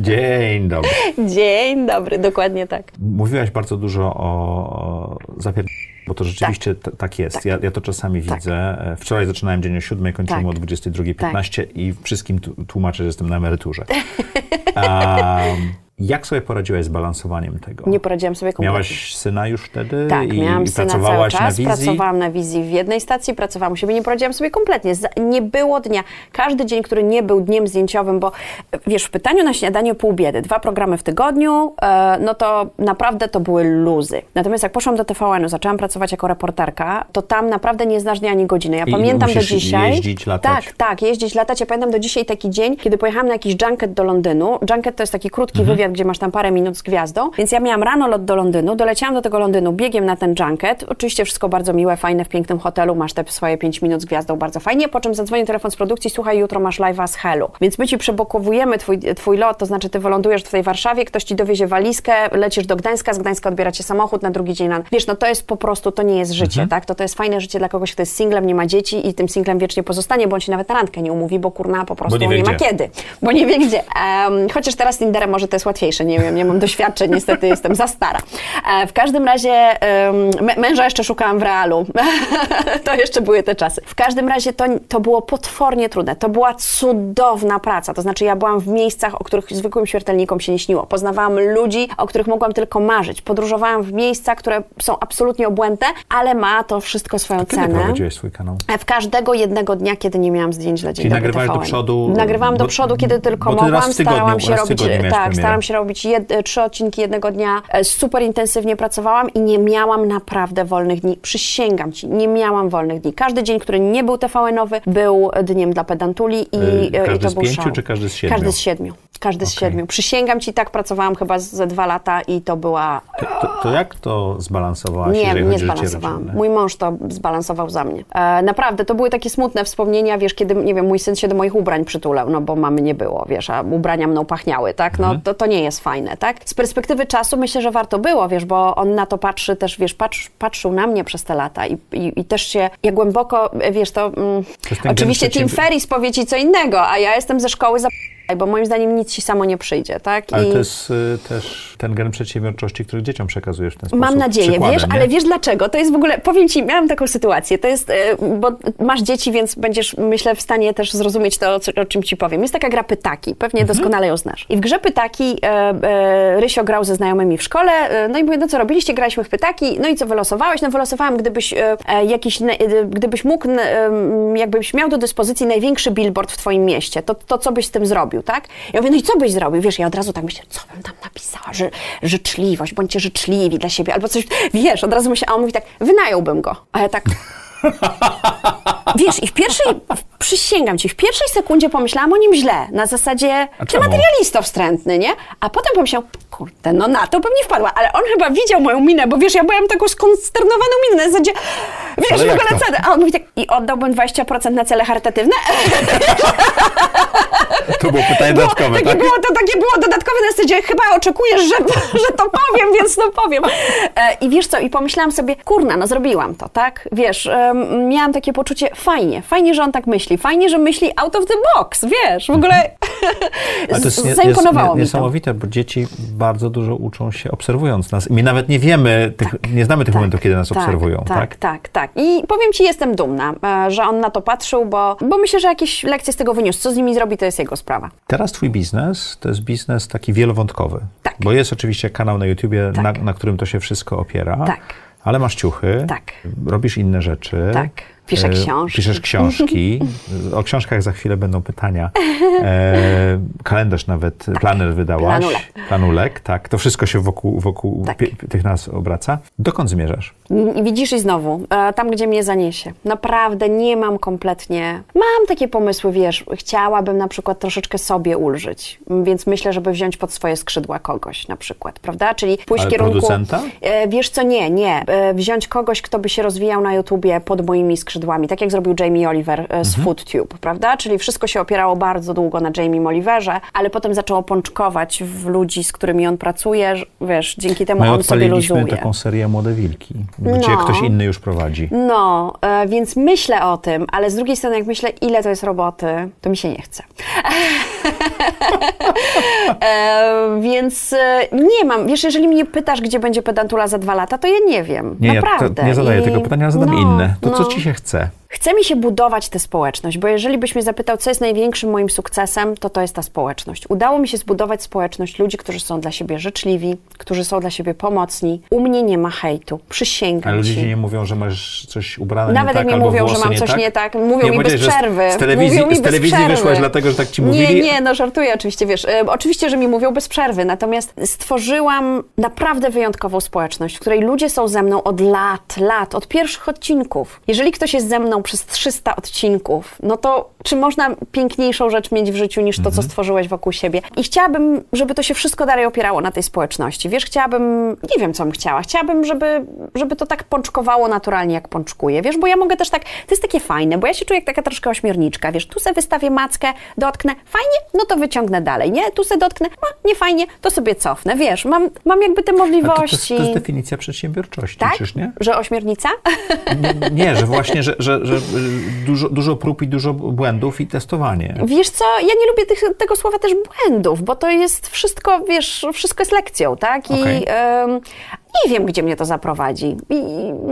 Dzień dobry. Dzień dobry, dokładnie tak. Mówiłaś bardzo dużo o zapier... Bo to rzeczywiście tak, tak jest. Tak. Ja, ja to czasami Tak. widzę. E, Wczoraj zaczynałem dzień o 7, kończyłem Tak. o 22.15 i wszystkim tłumaczę, że jestem na emeryturze. [laughs] Um, Jak sobie poradziłaś z balansowaniem tego? Nie poradziłam sobie kompletnie. Miałaś syna już wtedy Tak, i, miałam i syna cały czas, na wizji? pracowałam na wizji w jednej stacji, pracowałam u siebie, nie poradziłam sobie kompletnie. Nie było dnia, każdy dzień, który nie był dniem zdjęciowym, bo e, wiesz, w pytaniu na śniadanie pół biedy, dwa programy w tygodniu, e, no to naprawdę to były luzy. Natomiast jak poszłam do TVN-u, zaczęłam pracować jako reporterka, to tam naprawdę nie znasz dnia ani godziny. Ja I pamiętam do dzisiaj... jeździć, latać. Tak, tak, jeździć, latać. Ja pamiętam do dzisiaj taki dzień, kiedy pojechałam na jakiś junket do Londynu. Junket to jest taki krótki Mhm. wywiad, gdzie masz tam parę minut z gwiazdą. Więc ja miałam rano lot do Londynu, doleciałam do tego Londynu biegiem na ten junket. Oczywiście wszystko bardzo miłe, fajne, w pięknym hotelu, masz te swoje 5 minut z gwiazdą, bardzo fajnie. Po czym zadzwoni telefon z produkcji, słuchaj, jutro masz live'a z Helu. Więc my ci przebokowujemy twój, twój lot, to znaczy ty wylądujesz w tej Warszawie, ktoś ci dowiezie walizkę, lecisz do Gdańska, z Gdańska odbiera cię samochód, na drugi dzień na... Wiesz, no to jest po prostu, to nie jest życie, Mhm. tak? To to jest fajne życie dla kogoś, kto jest singlem, nie ma dzieci i tym singlem wiecznie pozostanie, się nawet na randkę nie umówi, bo kurna po prostu nie nie, ma kiedy, bo nie wie gdzie. Em, chociaż teraz Tinderem może to jest łatwiejsze, nie wiem, nie mam doświadczeń, niestety jestem za stara. E, w każdym razie męża jeszcze szukałam w realu. [laughs] to jeszcze były te czasy. W każdym razie to, to było potwornie trudne. To była cudowna praca. To znaczy ja byłam w miejscach, o których zwykłym śmiertelnikom się nie śniło. Poznawałam ludzi, o których mogłam tylko marzyć. Podróżowałam w miejsca, które są absolutnie obłędne, ale ma to wszystko swoją Kiedy cenę. prowadziłeś swój kanał? E, W każdego jednego dnia, kiedy nie miałam zdjęć dla Dzień Czyli nagrywałeś do przodu, Nagrywałam do przodu, kiedy tylko mogłam. tygodniu- starałam się robić, tak, premierę. Się robić jed, trzy odcinki jednego dnia. E, Super intensywnie pracowałam i nie miałam naprawdę wolnych dni. Przysięgam Ci, nie miałam wolnych dni. Każdy dzień, który nie był TVN-owy, był dniem dla pedantuli i, Yy, i każdy to z był pięciu, show. czy każdy z siedmiu? Każdy z siedmiu. Każdy z Okej. siedmiu. Przysięgam Ci, tak pracowałam chyba ze dwa lata i to była To, to, to jak to zbalansowałaś, nie, nie zbalansowałam. Mój mąż to zbalansował za mnie. E, naprawdę, to były takie smutne wspomnienia, wiesz, kiedy, nie wiem, mój syn się do moich ubrań przytulał, no bo mamy nie było, wiesz, a ubrania mną pachniały, tak? No to, to nie jest fajne, tak? Z perspektywy czasu myślę, że warto było, wiesz, bo on na to patrzy też, wiesz, patrz, patrzył na mnie przez te lata i, i, i też się, ja głęboko, wiesz, to... Mm, oczywiście Tim Ferris powie ci co innego, a ja jestem ze szkoły za bo moim zdaniem nic ci samo nie przyjdzie, tak? Ale I- to jest y, też ten gen przedsiębiorczości, który dzieciom przekazujesz w ten sposób. Mam nadzieję, przykładem, wiesz, nie? ale wiesz dlaczego? To jest w ogóle, powiem Ci, miałam taką sytuację, to jest, e, bo masz dzieci, więc będziesz, myślę, w stanie też zrozumieć to, o, co- o czym Ci powiem. Jest taka gra Pytaki, pewnie Mhm. doskonale ją znasz. I w grze Pytaki e, Rysio grał ze znajomymi w szkole, e, no i mówię, no co robiliście? Graliśmy w Pytaki, no i co wylosowałeś? No wylosowałam, gdybyś jakiś, gdybyś mógł, jakbyś miał do dyspozycji największy billboard w Twoim mieście, to, to co byś z tym zrobił, tak? Ja mówię, no i co byś zrobił? Wiesz, ja od razu tak myślę, co bym tam napisała, że życzliwość, bądźcie życzliwi dla siebie, albo coś, wiesz, od razu myślę, a on mówi tak, wynająłbym go. A ja tak... [laughs] Wiesz, i w pierwszej, przysięgam ci, w pierwszej sekundzie pomyślałam o nim źle, na zasadzie, ty czemu? materialisto wstrętny, nie? A potem pomyślałam, kurde, no na to pewnie wpadła, ale on chyba widział moją minę, bo wiesz, ja byłam taką skonsternowaną minę, na zasadzie, wiesz, w ogóle co, a on mówi tak, i oddałbym 20% na cele charytatywne? [laughs] To było pytanie dodatkowe, takie tak? było, to takie było dodatkowe na zasadzie, chyba oczekujesz, że, że to powiem, więc to powiem. E, I wiesz co, i pomyślałam sobie, kurna, no zrobiłam to, tak? Wiesz, miałam takie poczucie, fajnie, fajnie, że on tak myśli, fajnie, że myśli out of the box, wiesz, w ogóle Ale to jest, nie, zaimponowało jest nie, niesamowite, bo dzieci bardzo dużo uczą się obserwując nas. My nawet nie wiemy, tych, nie znamy tych momentów, kiedy nas tak, obserwują, tak, tak? tak, tak. I powiem Ci, jestem dumna, e, że on na to patrzył, bo, bo myślę, że jakieś lekcje z tego wyniósł. Co z nimi zrobi, to jest jego sprawa. Teraz twój biznes to jest biznes taki wielowątkowy. Tak. Bo jest oczywiście kanał na YouTubie, Tak. na, na którym to się wszystko opiera. Tak. Ale masz ciuchy, Tak. robisz inne rzeczy. Tak. Piszę e, książki. Piszesz książki. [laughs] O książkach za chwilę będą pytania. E, kalendarz nawet, planer wydałaś. Tak. Planulek. Planulek, tak. To wszystko się wokół, wokół Tak. tych nas obraca. Dokąd zmierzasz? Widzisz i znowu, e, tam gdzie mnie zaniesie. Naprawdę nie mam kompletnie. Mam takie pomysły, wiesz, chciałabym na przykład troszeczkę sobie ulżyć, więc myślę, żeby wziąć pod swoje skrzydła kogoś na przykład, prawda? Czyli pójść Ale w kierunku. producenta? E, Wiesz co, nie, nie. Wziąć kogoś, kto by się rozwijał na YouTubie pod moimi skrzydłami, tak jak zrobił Jamie Oliver e, z FoodTube, prawda? Czyli wszystko się opierało bardzo długo na Jamie Oliverze, ale potem zaczęło pączkować w ludzi, z którymi on pracuje, wiesz, dzięki temu My on sobie luzuje. taką serię Młode Wilki, gdzie No. ktoś inny już prowadzi. No, e, więc myślę o tym, ale z drugiej strony, jak myślę, ile to jest roboty, to mi się nie chce. [laughs] e, więc e, nie mam. Wiesz, jeżeli mnie pytasz, gdzie będzie pedantula za dwa lata, to ja nie wiem. Nie, Naprawdę. ja to, nie zadaję I- tego pytania, zadam no, inne. To co no. ci się chce? Chce mi się budować tę społeczność, bo jeżeli byś mnie zapytał, co jest największym moim sukcesem, to to jest ta społeczność. Udało mi się zbudować społeczność ludzi, którzy są dla siebie życzliwi, którzy są dla siebie pomocni. U mnie nie ma hejtu, przysięgam A ludzie ci. nie mówią, że masz coś ubrane Nawet nie tak, jak mi mówią, że mam coś tak? nie tak, mówią nie, mi bez przerwy. Z telewizji, mówią mi z bez telewizji przerwy. wyszłaś dlatego, że tak ci mówili. Nie, nie, no żartuję oczywiście, wiesz, e, oczywiście, że mi mówią bez przerwy, natomiast stworzyłam naprawdę wyjątkową społeczność, w której ludzie są ze mną od lat, lat, od pierwszych odcinków. Jeżeli ktoś jest ze mną przez 300 odcinków, no to czy można piękniejszą rzecz mieć w życiu niż to, Mhm. co stworzyłeś wokół siebie? I chciałabym, żeby to się wszystko dalej opierało na tej społeczności. Wiesz, chciałabym, nie wiem, co bym chciała, chciałabym, żeby, żeby to tak pączkowało naturalnie, jak pączkuje, wiesz, bo ja mogę też tak, to jest takie fajne, bo ja się czuję jak taka troszkę ośmiorniczka, wiesz, tu sobie wystawię mackę, dotknę, fajnie, no to wyciągnę dalej, nie? Tu sobie dotknę, no, nie fajnie, to sobie cofnę, wiesz, mam, mam jakby te A to, to, jest, możliwości. to jest definicja przedsiębiorczości, tak? czyż nie? Że ośmiornica? nie? Nie, że właśnie, że, że, że y, dużo, dużo prób i dużo błędów i testowanie. Wiesz co, ja nie lubię tych, tego słowa też błędów, bo to jest wszystko, wiesz, wszystko jest lekcją, tak? I Okej. em, nie wiem, gdzie mnie to zaprowadzi. I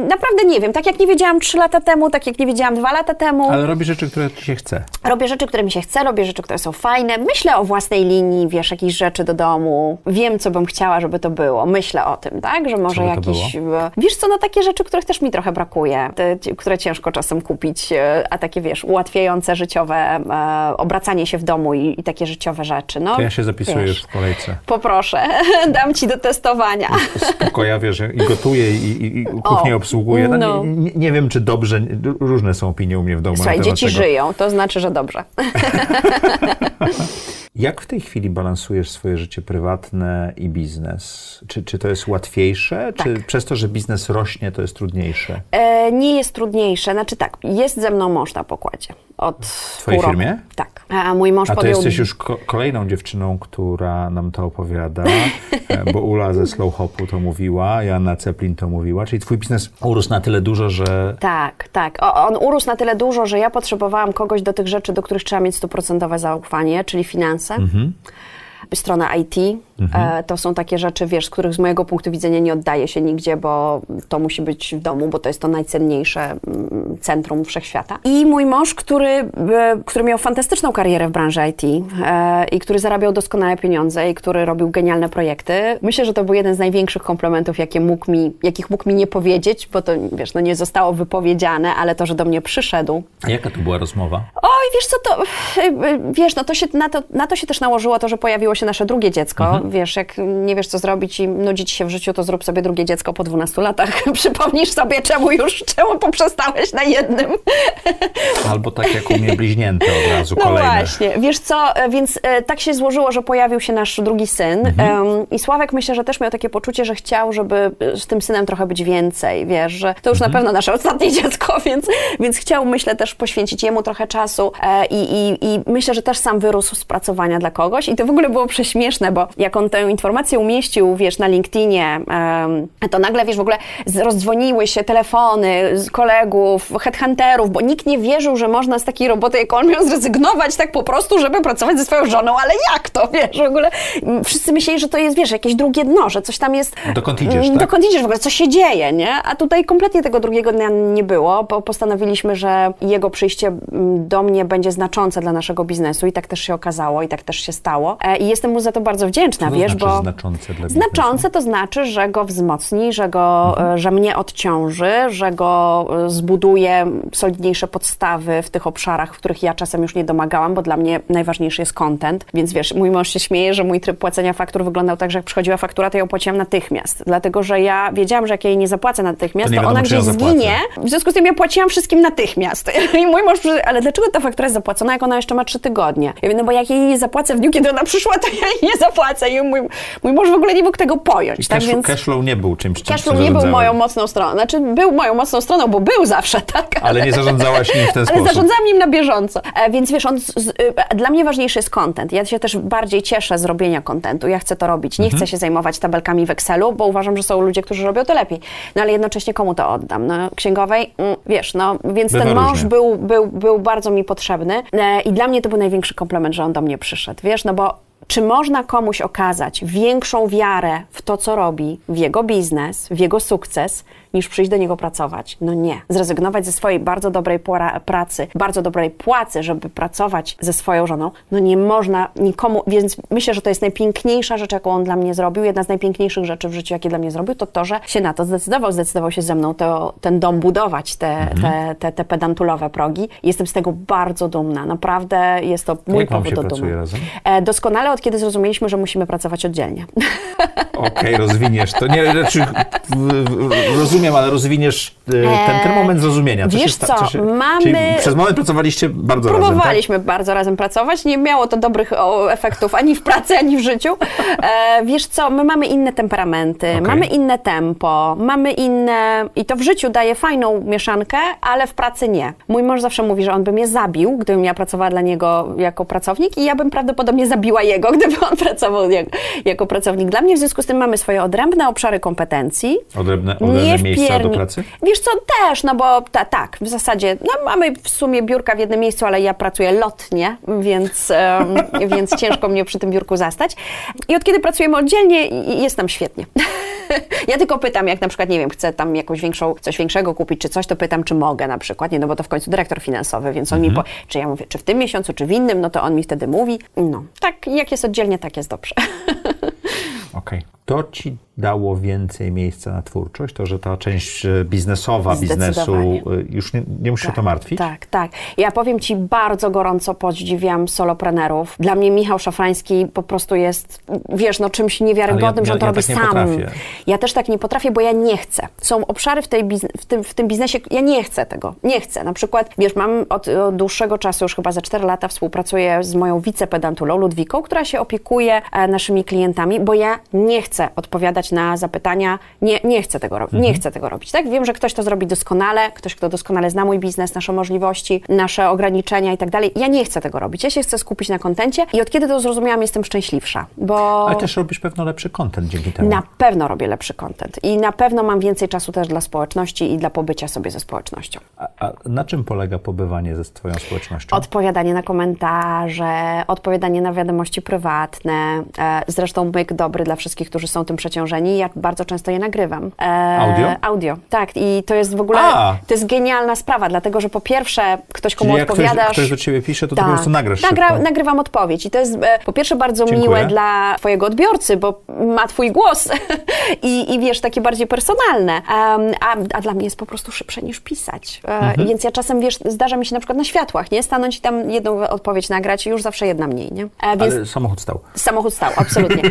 naprawdę nie wiem. Tak jak nie wiedziałam trzy lata temu, tak jak nie wiedziałam dwa lata temu. Ale robi rzeczy, które ci się chce. Robię rzeczy, które mi się chce, robię rzeczy, które są fajne. Myślę o własnej linii, wiesz, jakieś rzeczy do domu. Wiem, co bym chciała, żeby to było. Myślę o tym, tak? Że może jakieś... e, Wiesz co, no takie rzeczy, których też mi trochę brakuje. Te, które ciężko czasem kupić, e, a takie, wiesz, ułatwiające życiowe e, obracanie się w domu i, i takie życiowe rzeczy. No, To ja się zapisuję wiesz. już w kolejce. Poproszę, [laughs] dam ci do testowania. Spoko, ja wiesz, i gotuję i, i, i kuchnię O, obsługuję. No, no. Nie, nie, wiem, czy dobrze, różne są opinie u mnie w domu Słuchaj, na dzieci tego. żyją, to znaczy, że dobrze. [laughs] Jak w tej chwili balansujesz swoje życie prywatne i biznes? Czy, czy to jest łatwiejsze? Czy Tak. przez to, że biznes rośnie, to jest trudniejsze? E, nie jest trudniejsze. Znaczy tak, jest ze mną mąż na pokładzie. Od twojej pół roku. firmie? Tak. A mój mąż A to podjął... jesteś już ko- kolejną dziewczyną, która nam to opowiada, e, bo Ula ze Slow Hopu to mówiła, Joanna Ceplin to mówiła, czyli twój biznes urósł na tyle dużo, że Tak, tak. O, on urósł na tyle dużo, że ja potrzebowałam kogoś do tych rzeczy, do których trzeba mieć stuprocentowe zaufanie, czyli finanse. Mhm. Strona IT. E, to są takie rzeczy, wiesz, z których z mojego punktu widzenia nie oddaje się nigdzie, bo to musi być w domu, bo to jest to najcenniejsze mm, centrum wszechświata. I mój mąż, który, e, który miał fantastyczną karierę w branży IT e, i który zarabiał doskonałe pieniądze i który robił genialne projekty, myślę, że to był jeden z największych komplementów, jakie mógł mi, jakich mógł mi nie powiedzieć, bo to, wiesz, no nie zostało wypowiedziane, ale to, że do mnie przyszedł, A jaka to była rozmowa? Oj, wiesz co, to, wiesz, no to się, na, to, na to się też nałożyło to, że pojawiło się nasze drugie dziecko. Wiesz, jak nie wiesz, co zrobić i nudzi ci się w życiu, to zrób sobie drugie dziecko po 12 latach. [laughs] Przypomnisz sobie, czemu już, czemu poprzestałeś na jednym. Albo tak jak u mnie bliźnięte od razu, No kolejne. właśnie, wiesz co, e, więc e, tak się złożyło, że pojawił się nasz drugi syn Mhm. I Sławek myślę, że też miał takie poczucie, że chciał, żeby e, z tym synem trochę być więcej, wiesz, że to już Mhm. na pewno nasze ostatnie [laughs] dziecko, więc, więc chciał, myślę, też poświęcić jemu trochę czasu e, i, i, i myślę, że też sam wyrósł z pracowania dla kogoś i to w ogóle było prześmieszne, bo jak on tę informację umieścił, wiesz, na LinkedInie, to nagle, wiesz, w ogóle rozdzwoniły się telefony z kolegów, headhunterów, bo nikt nie wierzył, że można z takiej roboty, jak on miał zrezygnować tak po prostu, żeby pracować ze swoją żoną, ale jak to, [laughs] wiesz, w ogóle wszyscy myśleli, że to jest, wiesz, jakieś drugie dno, że coś tam jest... Dokąd idziesz, mm, tak? Dokąd idziesz w ogóle, co się dzieje, nie? A tutaj kompletnie tego drugiego dnia nie było, bo postanowiliśmy, że jego przyjście mm, do mnie będzie znaczące dla naszego biznesu i tak też się okazało i tak też się stało. E, I jestem mu za to bardzo wdzięczna, Co to wiesz, znaczy bo... znaczące dla biznesu? Znaczące to znaczy, że go wzmocni, że, go, e, że mnie odciąży, że go e, zbuduje solidniejsze podstawy w tych obszarach, w których ja czasem już nie domagałam, bo dla mnie najważniejszy jest content. Więc wiesz, mój mąż się śmieje, że mój tryb płacenia faktur wyglądał tak, że jak przychodziła faktura, to ją płaciłam natychmiast. Dlatego, że ja wiedziałam, że jak ja jej nie zapłacę natychmiast, To to, ona gdzieś zginie. W związku z tym ja płaciłam wszystkim natychmiast. [laughs] I mój mąż ale dlaczego ta faktura jest zapłacona, jak ona jeszcze ma trzy tygodnie? Ja mówię, no bo jak jej nie zapłacę w dniu, kiedy ona przyszła, to ja jej nie zapłacę. I mój, mój mąż w ogóle nie mógł tego pojąć. I tak cash, więc... cashflow nie był czymś, czym Cashflow nie był moją mocną stroną. Znaczy, był moją mocną stroną, bo był zawsze, [laughs] tak? Ale nie zarządzałaś nim w ten Ale sposób. zarządzałam nim na bieżąco. E, więc wiesz, on, z, z, e, dla mnie ważniejszy jest content. Ja się też bardziej cieszę z robienia contentu. Ja chcę to robić. Nie chcę się zajmować tabelkami w Excelu, bo uważam, że są ludzie, którzy robią to lepiej. No ale jednocześnie komu to oddam? No, księgowej? Mm, wiesz, no, więc Bywa ten mąż różnie. był, był, był bardzo mi potrzebny e, i dla mnie to był największy komplement, że on do mnie przyszedł. Wiesz, no bo czy można komuś okazać większą wiarę w to, co robi, w jego biznes, w jego sukces, niż przyjść do niego pracować. No nie. Zrezygnować ze swojej bardzo dobrej pora- pracy, bardzo dobrej płacy, żeby pracować ze swoją żoną, no nie można nikomu, więc myślę, że to jest najpiękniejsza rzecz, jaką on dla mnie zrobił. Jedna z najpiękniejszych rzeczy w życiu, jakie dla mnie zrobił, to to, że się na to zdecydował. Zdecydował się ze mną to, ten dom budować, te, Mhm. te, te, te pedantulowe progi. Jestem z tego bardzo dumna. Naprawdę jest to mój Jak powód do dumy. razem? E, doskonale od kiedy zrozumieliśmy, że musimy pracować oddzielnie. Okej, rozwiniesz to. Nie, znaczy, w- rozumiem, ale rozwiniesz e, ten, ten moment zrozumienia. Co wiesz się co, się, mamy- przez moment pracowaliście bardzo razem, tak? Próbowaliśmy bardzo razem pracować, nie miało to dobrych efektów ani w pracy, ani w życiu. E, wiesz co, my mamy inne temperamenty, Okej. mamy inne tempo, mamy inne... I to w życiu daje fajną mieszankę, ale w pracy nie. Mój mąż zawsze mówi, że on by mnie zabił, gdybym ja pracowała dla niego jako pracownik i ja bym prawdopodobnie zabiła jego, [laughs] gdyby on pracował jak, jako pracownik dla mnie. W związku z tym mamy swoje odrębne obszary kompetencji. Odrębne, odrębne miejsca do pracy? Wiesz co, też, no bo ta, tak, w zasadzie, no mamy w sumie biurka w jednym miejscu, ale ja pracuję lotnie, więc, em, [laughs] więc ciężko mnie przy tym biurku zastać. I od kiedy pracujemy oddzielnie, jest nam świetnie. [laughs] Ja tylko pytam, jak na przykład, nie wiem, chcę tam jakąś większą, coś większego kupić, czy coś, to pytam, czy mogę na przykład, nie, no bo to w końcu dyrektor finansowy, więc on mi, po, czy ja mówię, czy w tym miesiącu, czy w innym, no to on mi wtedy mówi, no, tak, jak jest oddzielnie, tak jest dobrze. [laughs] Okej. To ci dało więcej miejsca na twórczość? To, że ta część e, biznesowa biznesu e, już nie, nie musisz się to martwić? Tak, tak. Ja powiem Ci, bardzo gorąco podziwiam soloprenerów. Dla mnie Michał Szafrański po prostu jest, wiesz, no czymś niewiarygodnym, ja- że on to ja robi tak sam. potrafię. Ja też tak nie potrafię, bo ja nie chcę. Są obszary w, tej w, tym, w tym biznesie, ja nie chcę tego. Nie chcę. Na przykład, wiesz, mam od, od dłuższego czasu, już chyba za 4 lata współpracuję z moją wicepedantulą Ludwiką, która się opiekuje e, naszymi klientami, bo ja nie chcę odpowiadać na zapytania, nie, nie chcę tego robić, nie chcę tego robić, tak? Wiem, że ktoś to zrobi doskonale, ktoś, kto doskonale zna mój biznes, nasze możliwości, nasze ograniczenia i tak dalej. Ja nie chcę tego robić. Ja się chcę skupić na kontencie i od kiedy to zrozumiałam, jestem szczęśliwsza, bo... Ale też robisz pewno lepszy content dzięki temu. Na pewno robię lepszy content i na pewno mam więcej czasu też dla społeczności i dla pobycia sobie ze społecznością. A, a na czym polega pobywanie ze twoją społecznością? Odpowiadanie na komentarze, odpowiadanie na wiadomości prywatne. E, zresztą myk dobry dla wszystkich, którzy są tym przeciążeni. Ja bardzo często je nagrywam. E, Audio? Audio, tak. I to jest w ogóle, A! to jest genialna sprawa, dlatego że po pierwsze ktoś, komu Czyli jak ktoś, odpowiadasz... ktoś do ciebie pisze, to ty po Tak. prostu nagrasz Nagra. Nagrywam odpowiedź i to jest e, po pierwsze bardzo Dziękuję. miłe dla twojego odbiorcy, bo ma twój głos [laughs] I, i wiesz, takie bardziej personalne, Em, a, a dla mnie jest po prostu szybsze niż pisać. E, Mhm. Więc ja czasem, wiesz, zdarza mi się na przykład na światłach, nie? Stanąć i tam jedną odpowiedź nagrać i już zawsze jedna mniej, nie? E, Więc Ale samochód stał. Samochód stał, absolutnie.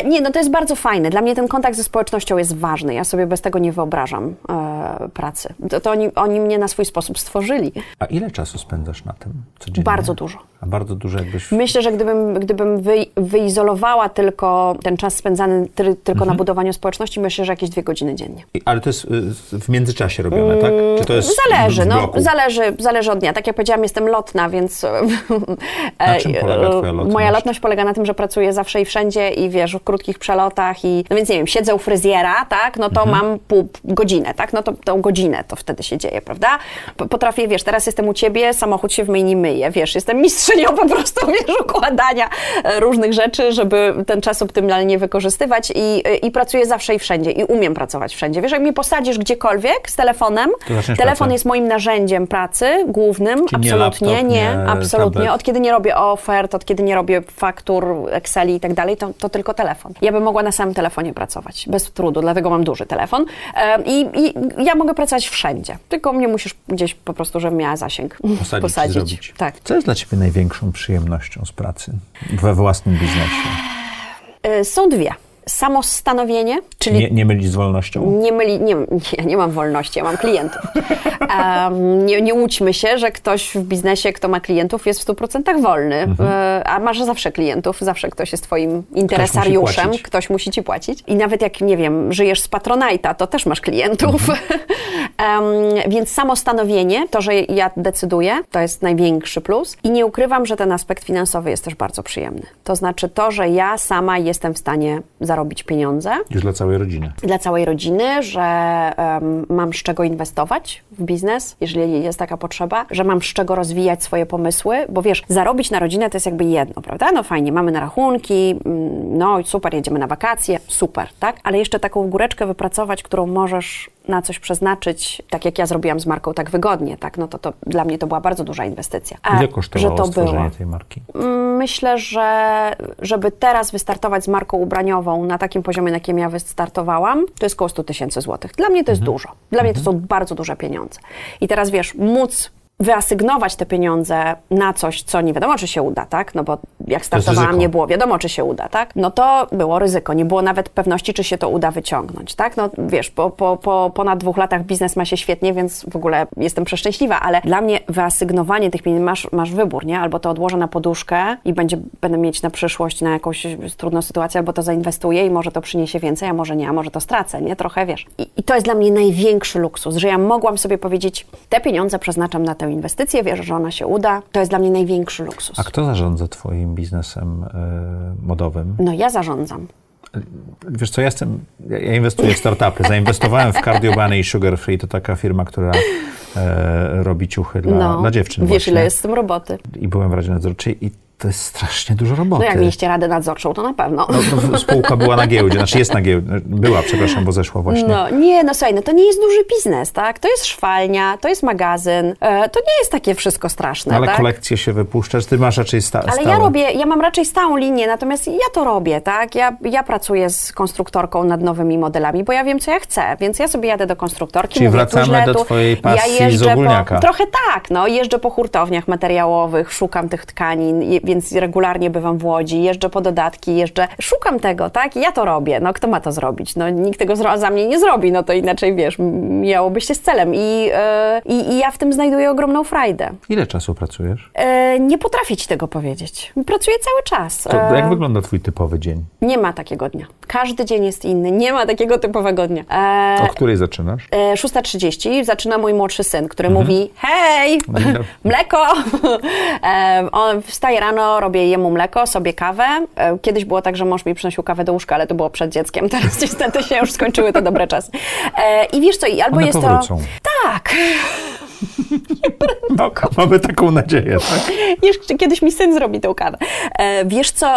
E, nie, no to jest bardzo fajne. Dla mnie ten kontakt ze społecznością jest ważny. Ja sobie bez tego nie wyobrażam e, pracy. To, to oni, oni mnie na swój sposób stworzyli. A ile czasu spędzasz na tym codziennie? Bardzo dużo. A bardzo dużo jakbyś... Myślę, że gdybym, gdybym wy, wyizolowała tylko ten czas spędzany ty, tylko Mhm. na budowaniu społeczności, myślę, że jakieś dwie godziny dziennie. Ale to jest y, w międzyczasie robione, tak? Czy to jest Zależy, no, zależy, zależy od dnia. Tak jak powiedziałam, jestem lotna, więc [laughs] Na czym polega twoja lotność? moja lotność polega na tym, że pracuję zawsze i wszędzie i wiesz, w krótkich przelotach i, no więc nie wiem, siedzę u fryzjera, tak, no to Mhm. mam pół godzinę, tak, no to tą godzinę to wtedy się dzieje, prawda? Potrafię, wiesz, teraz jestem u ciebie, samochód się w myjni myje, wiesz, jestem mistrzynią [laughs] po prostu, wiesz, układania e, różnych rzeczy, żeby ten czas optymalnie wykorzystywać i, i pracuję zawsze i wszędzie i umiem pracować wszędzie. Wiesz, jak mnie posadzisz gdziekolwiek z telefonem, telefon pracę. jest moim narzędziem pracy głównym, Czyli nie absolutnie, laptop, nie, nie absolutnie. tablet. Od kiedy nie robię ofert, od kiedy nie robię faktur, Exceli i tak dalej, to, to tylko telefon. Ja bym mogła na samym telefonie pracować, bez trudu, dlatego mam duży telefon i, i ja mogę pracować wszędzie, tylko mnie musisz gdzieś po prostu, żebym miała zasięg [laughs] Posadzić, zrobić. Tak. Co jest dla ciebie największą przyjemnością z pracy we własnym biznesie? E, Są dwie. Samo stanowienie, czyli Nie, nie mylić z wolnością? Nie myli, nie, nie, nie mam wolności, ja mam klientów. Em, nie, nie łudźmy się, że ktoś w biznesie, kto ma klientów, jest w 100% wolny, Mhm. E, a masz zawsze klientów, zawsze ktoś jest twoim interesariuszem, płacić. ktoś musi ci płacić. I nawet jak, nie wiem, żyjesz z Patronite'a, to też masz klientów. Mhm. [laughs] Em, więc samo stanowienie, to, że ja decyduję, to jest największy plus. I nie ukrywam, że ten aspekt finansowy jest też bardzo przyjemny. To znaczy to, że ja sama jestem w stanie zarobić pieniądze, Już dla całej rodziny. dla całej rodziny, że em, mam z czego inwestować w biznes, jeżeli jest taka potrzeba, że mam z czego rozwijać swoje pomysły, bo wiesz, zarobić na rodzinę to jest jakby jedno, prawda? No fajnie, mamy na rachunki, mm, no super, jedziemy na wakacje, super, tak? Ale jeszcze taką góreczkę wypracować, którą możesz na coś przeznaczyć, tak jak ja zrobiłam z marką tak wygodnie, tak, no to, to dla mnie to była bardzo duża inwestycja. A, Ile kosztowało że to stworzenie było. tej marki? Myślę, że żeby teraz wystartować z marką ubraniową na takim poziomie, na jakim ja wystartowałam, to jest około 100 tysięcy złotych. Dla mnie to jest dużo. Dla mnie to są bardzo duże pieniądze. I teraz wiesz, móc wyasygnować te pieniądze na coś, co nie wiadomo, czy się uda, tak? No bo jak startowałam, nie było wiadomo, czy się uda, tak? No to było ryzyko, nie było nawet pewności, czy się to uda wyciągnąć, tak? No wiesz, po, po, po ponad dwóch latach biznes ma się świetnie, więc w ogóle jestem przeszczęśliwa, ale dla mnie wyasygnowanie tych pieniędzy, masz, masz wybór, nie? Albo to odłożę na poduszkę i będzie, będę mieć na przyszłość, na jakąś trudną sytuację, albo to zainwestuję i może to przyniesie więcej, a może nie, a może to stracę, nie? Trochę, wiesz. I, I to jest dla mnie największy luksus, że ja mogłam sobie powiedzieć, te pieniądze przeznaczam na tę inwestycję, wierzę, że ona się uda. To jest dla mnie największy luksus. A kto zarządza twoim biznesem y, modowym? No ja zarządzam. Wiesz co, ja jestem, ja inwestuję w startupy. Zainwestowałem w Cardio Bunny i Sugar Free, to taka firma, która e, robi ciuchy dla, No, dla dziewczyn Wiesz, właśnie. ile jest z tym roboty. I byłem w Radzie Nadzorczej i to jest strasznie dużo roboty. No jak mieliście radę nadzorczą, to na pewno. No, spółka była na giełdzie, znaczy jest na giełdzie, była, przepraszam, bo zeszła właśnie. No, nie, no słuchaj, no to nie jest duży biznes, tak? To jest szwalnia, to jest magazyn, e, to nie jest takie wszystko straszne, Ale tak? kolekcję się wypuszczasz, ty masz raczej sta- Ale stałe. ja robię, ja mam raczej stałą linię, natomiast ja to robię, tak? Ja, ja pracuję z konstruktorką nad nowymi modelami, bo ja wiem, co ja chcę, więc ja sobie jadę do konstruktorki, Czyli wracamy do twojej pasji ja z ogólniaka. Po, trochę tak, no, jeżdżę po hurtowniach materiałowych, szukam tych tkanin, więc regularnie bywam w Łodzi, jeżdżę po dodatki, jeżdżę, szukam tego, tak? Ja to robię, no kto ma to zrobić? No nikt tego za mnie nie zrobi, no to inaczej, wiesz, miałoby się z celem i, e, i, ja w tym znajduję ogromną frajdę. Ile czasu pracujesz? E, nie potrafię ci tego powiedzieć. Pracuję cały czas. To, E, jak wygląda twój typowy dzień? nie ma takiego dnia. Każdy dzień jest inny. Nie ma takiego typowego dnia. E, O której zaczynasz? e, 6.30 zaczyna mój młodszy syn, który Mhm. mówi hej, dobry. [laughs] mleko. [laughs] E, on wstaje rano, robię jemu mleko, sobie kawę. E, kiedyś było tak, że mąż mi przynosił kawę do łóżka, ale to było przed dzieckiem. [laughs] Teraz niestety się już skończyły te dobre czasy. E, I wiesz co, i albo One jest powrócą. to... Tak. [laughs] No, mamy taką nadzieję, tak? [laughs] Jeszcze kiedyś mi syn zrobi tą kawę. E, wiesz co,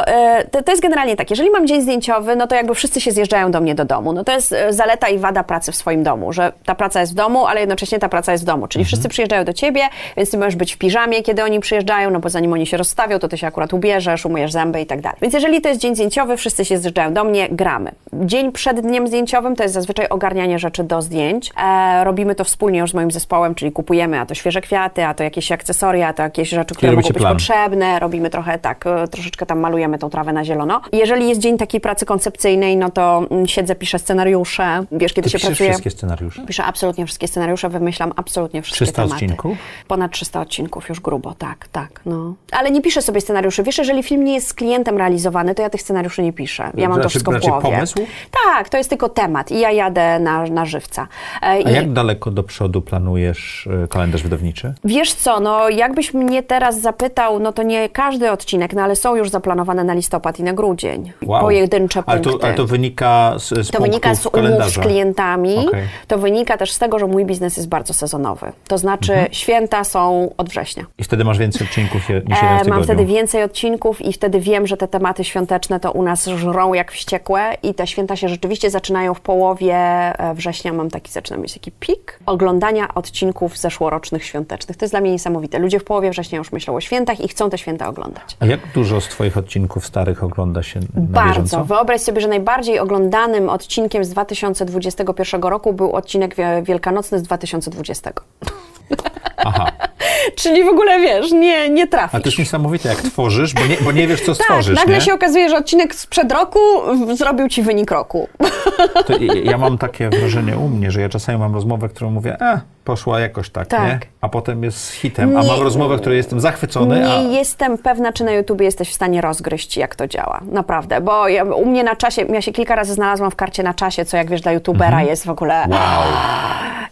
to, to jest generalnie tak, jeżeli mam dzień zdjęciowy, no to jakby wszyscy się zjeżdżają do mnie do domu. No to jest zaleta i wada pracy w swoim domu, że ta praca jest w domu, ale jednocześnie ta praca jest w domu. Czyli wszyscy przyjeżdżają do ciebie, więc ty możesz być w piżamie, kiedy oni przyjeżdżają, no bo zanim oni się rozstawią, to ty się akurat ubierzesz, umyjesz zęby i tak dalej. Więc jeżeli to jest dzień zdjęciowy, wszyscy się zjeżdżają do mnie, gramy. Dzień przed dniem zdjęciowym to jest zazwyczaj ogarnianie rzeczy do zdjęć. E, robimy to wspólnie już z moim zespołem, czyli kupujemy a to świeże kwiaty, a to jakieś akcesoria, a to jakieś rzeczy, które mogą być plan. potrzebne. Robimy trochę tak, e, troszeczkę tam malujemy tą trawę na zielono. Jeżeli jest dzień takiej pracy koncepcyjnej, no to mm, siedzę, piszę scenariusze. Wiesz, kiedy Ty się pracuje... wszystkie scenariusze? Piszę absolutnie wszystkie scenariusze, wymyślam absolutnie wszystkie 300 tematy. odcinków? Ponad 300 odcinków, już grubo, tak, tak, no. Ale nie piszę sobie scenariuszy. Wiesz, jeżeli film nie jest z klientem realizowany, to ja tych scenariuszy nie piszę. Ja mam to Znaczy- wszystko w znaczy głowie. pomysł? Tak, to jest tylko temat i ja jadę na, na żywca. E, A i- jak daleko do przodu planujesz y, kalendarz wydawniczy? Wiesz co, no jakbyś mnie teraz zapytał, no to nie każdy odcinek, no ale są już zaplanowane na listopad i na grudzień. Pojedyncze ale punkty. to, ale to wynika z, z To wynika z umów z klientami. Okej. To wynika też z tego, że mój biznes jest bardzo sezonowy. To znaczy Mhm. święta są od września. I wtedy masz więcej odcinków niż jeden w E, tygodniu. mam wtedy więcej odcinków i wtedy wiem, że te tematy świąteczne to u nas żrą jak wściekłe i te święta się rzeczywiście zaczynają w połowie e, września. Mam taki, zaczynam mieć taki pik oglądania odcinków zeszłorocznych świątecznych. To jest dla mnie niesamowite. Ludzie w połowie września już myślą o świętach i chcą te święta oglądać. A jak dużo z twoich odcinków starych ogląda się na Bardzo. bieżąco? Wyobraź sobie, że najbardziej oglądanym odcinkiem z 2021 roku był odcinek wie- wielkanocny z 2020. Aha. [laughs] Czyli w ogóle wiesz, nie, nie trafisz. A to jest niesamowite, jak tworzysz, bo nie, bo nie wiesz, co tak, stworzysz, nagle nie? się okazuje, że odcinek sprzed roku zrobił ci wynik roku. To ja- ja mam takie wrażenie u mnie, że ja czasami mam rozmowę, którą mówię, e, poszła jakoś tak, Tak. nie? A potem jest hitem, a Nie- mam rozmowę, której jestem zachwycony, a... Nie jestem pewna, czy na YouTubie jesteś w stanie rozgryźć, jak to działa. Naprawdę, bo ja, u mnie na czasie, ja się kilka razy znalazłam w karcie na czasie, co jak wiesz, dla YouTubera jest w ogóle... Mhm. Wow.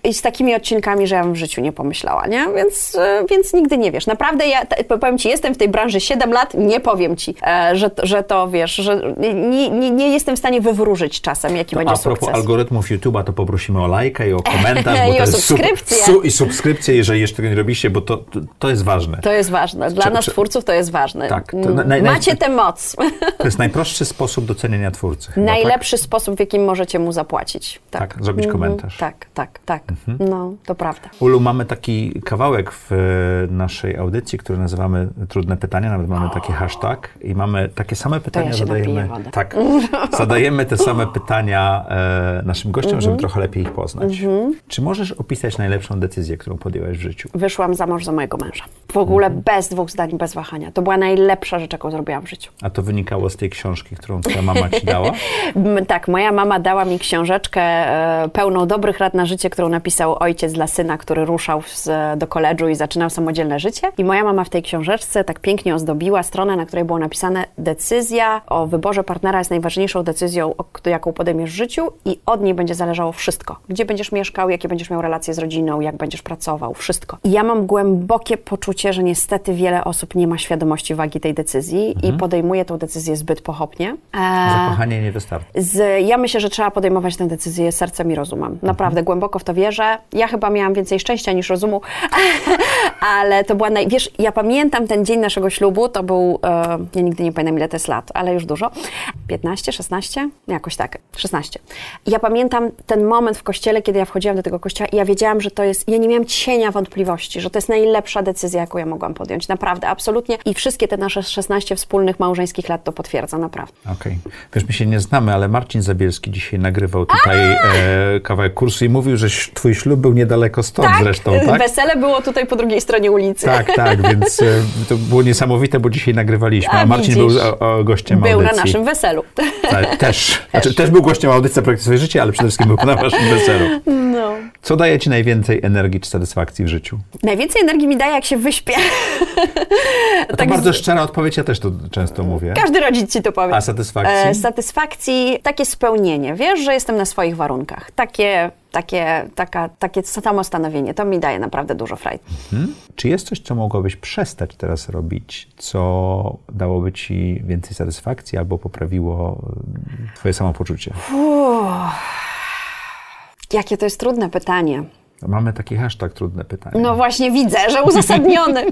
i z takimi odcinkami, że ja bym w życiu nie pomyślała, nie? Więc, e, więc nigdy nie wiesz. Naprawdę ja, powiem Ci, jestem w tej branży 7 lat, nie powiem Ci, e, że, że to, wiesz, że nie, nie, nie jestem w stanie wywróżyć czasem, jaki To będzie a propos sukces. algorytmów YouTube'a, to poprosimy o lajkę i o komentarz, [laughs] bo to jest subskrypcję. su, I subskrypcję, jeżeli jeszcze tego nie robicie, bo to, to, to jest ważne. To jest ważne. Dla nas, twórców, to jest ważne. Tak, Mm, naj- Macie naj- tę moc. To jest najprostszy sposób doceniania twórcy. chyba, Najlepszy sposób, w jakim możecie mu zapłacić. Tak, Tak, zrobić Mhm. komentarz. Mhm. Tak, tak, tak. No, to prawda. Tak? Ulu, mamy taki kawałek w e, naszej audycji, który nazywamy Trudne Pytania, nawet mamy taki hashtag i mamy takie same pytania, się zadajemy. napiję. Tak, [laughs] zadajemy te same pytania e, naszym gościom, Mhm. żeby trochę lepiej ich poznać. Czy możesz opisać najlepszą decyzję, którą podjęłaś w życiu? Wyszłam za mąż za mojego męża. W ogóle Mhm. bez dwóch zdań, bez wahania. To była najlepsza rzecz, jaką zrobiłam w życiu. A to wynikało z tej książki, którą twoja mama ci dała? [laughs] Tak, moja mama dała mi książeczkę e, pełną dobrych rad na życie, którą napisał ojciec dla syna, który ruszał z, do koledżu i zaczynał samodzielne życie. I moja mama w tej książeczce tak pięknie ozdobiła stronę, na której było napisane decyzja o wyborze partnera jest najważniejszą decyzją, jaką podejmiesz w życiu i od niej będzie zależało wszystko. Gdzie będziesz mieszkał, jakie będziesz miał relacje z rodziną, jak będziesz pracował, wszystko. I ja mam głębokie poczucie, że niestety wiele osób nie ma świadomości wagi tej decyzji i podejmuje tą decyzję zbyt pochopnie. E, Zakochanie nie wystarczy. z, ja myślę, że trzeba podejmować tę decyzję sercem i rozumem. Naprawdę, głęboko w to wierzę. Ja chyba miałam więcej szczęścia niż rozumu, [laughs] ale to była naj... Wiesz, ja pamiętam ten dzień naszego ślubu, to był, e, ja nigdy nie pamiętam ile to jest lat, ale już dużo. 15, 16? Jakoś tak, 16. I ja pamiętam ten moment w kościele, kiedy ja wchodziłam do tego kościoła i ja wiedziałam, że to jest, ja nie miałam cienia wątpliwości, że to jest najlepsza decyzja, jaką ja mogłam podjąć. Naprawdę, absolutnie. I wszystkie te nasze 16 wspólnych małżeńskich lat to potwierdza, naprawdę. Okej. Wiesz, my się nie znamy, ale Marcin Zabielski dzisiaj nagrywał tutaj e, kawałek kursu i mówił, że twój ślub był niedaleko stąd zresztą, [laughs] tak? Wesele było tutaj po drugiej stronie ulicy. Tak, tak, więc e, to było niesamowite, bo dzisiaj nagrywaliśmy, a, A, Marcin widzisz. był o, o gościem Był audycji. na naszym weselu. Tak, też. [laughs] Znaczy, też był gościem audycji Projektu Swoje Życie, ale przede wszystkim był na waszym weselu. No. Co daje ci najwięcej energii czy satysfakcji w życiu? Najwięcej energii mi daje, jak się wyśpię. To Tak bardzo z- szczera odpowiedź, ja też to często mówię. Każdy rodzic ci to powie. A satysfakcji? E, satysfakcji, takie spełnienie. Wiesz, że jestem na swoich warunkach. Takie, takie, taka, takie samostanowienie. To mi daje naprawdę dużo frajdy. Hmm? Czy jest coś, co mogłabyś przestać teraz robić, co dałoby ci więcej satysfakcji albo poprawiło twoje samopoczucie? Jakie to jest trudne pytanie. Mamy taki hashtag trudne pytanie. No właśnie widzę, że uzasadniony. [laughs]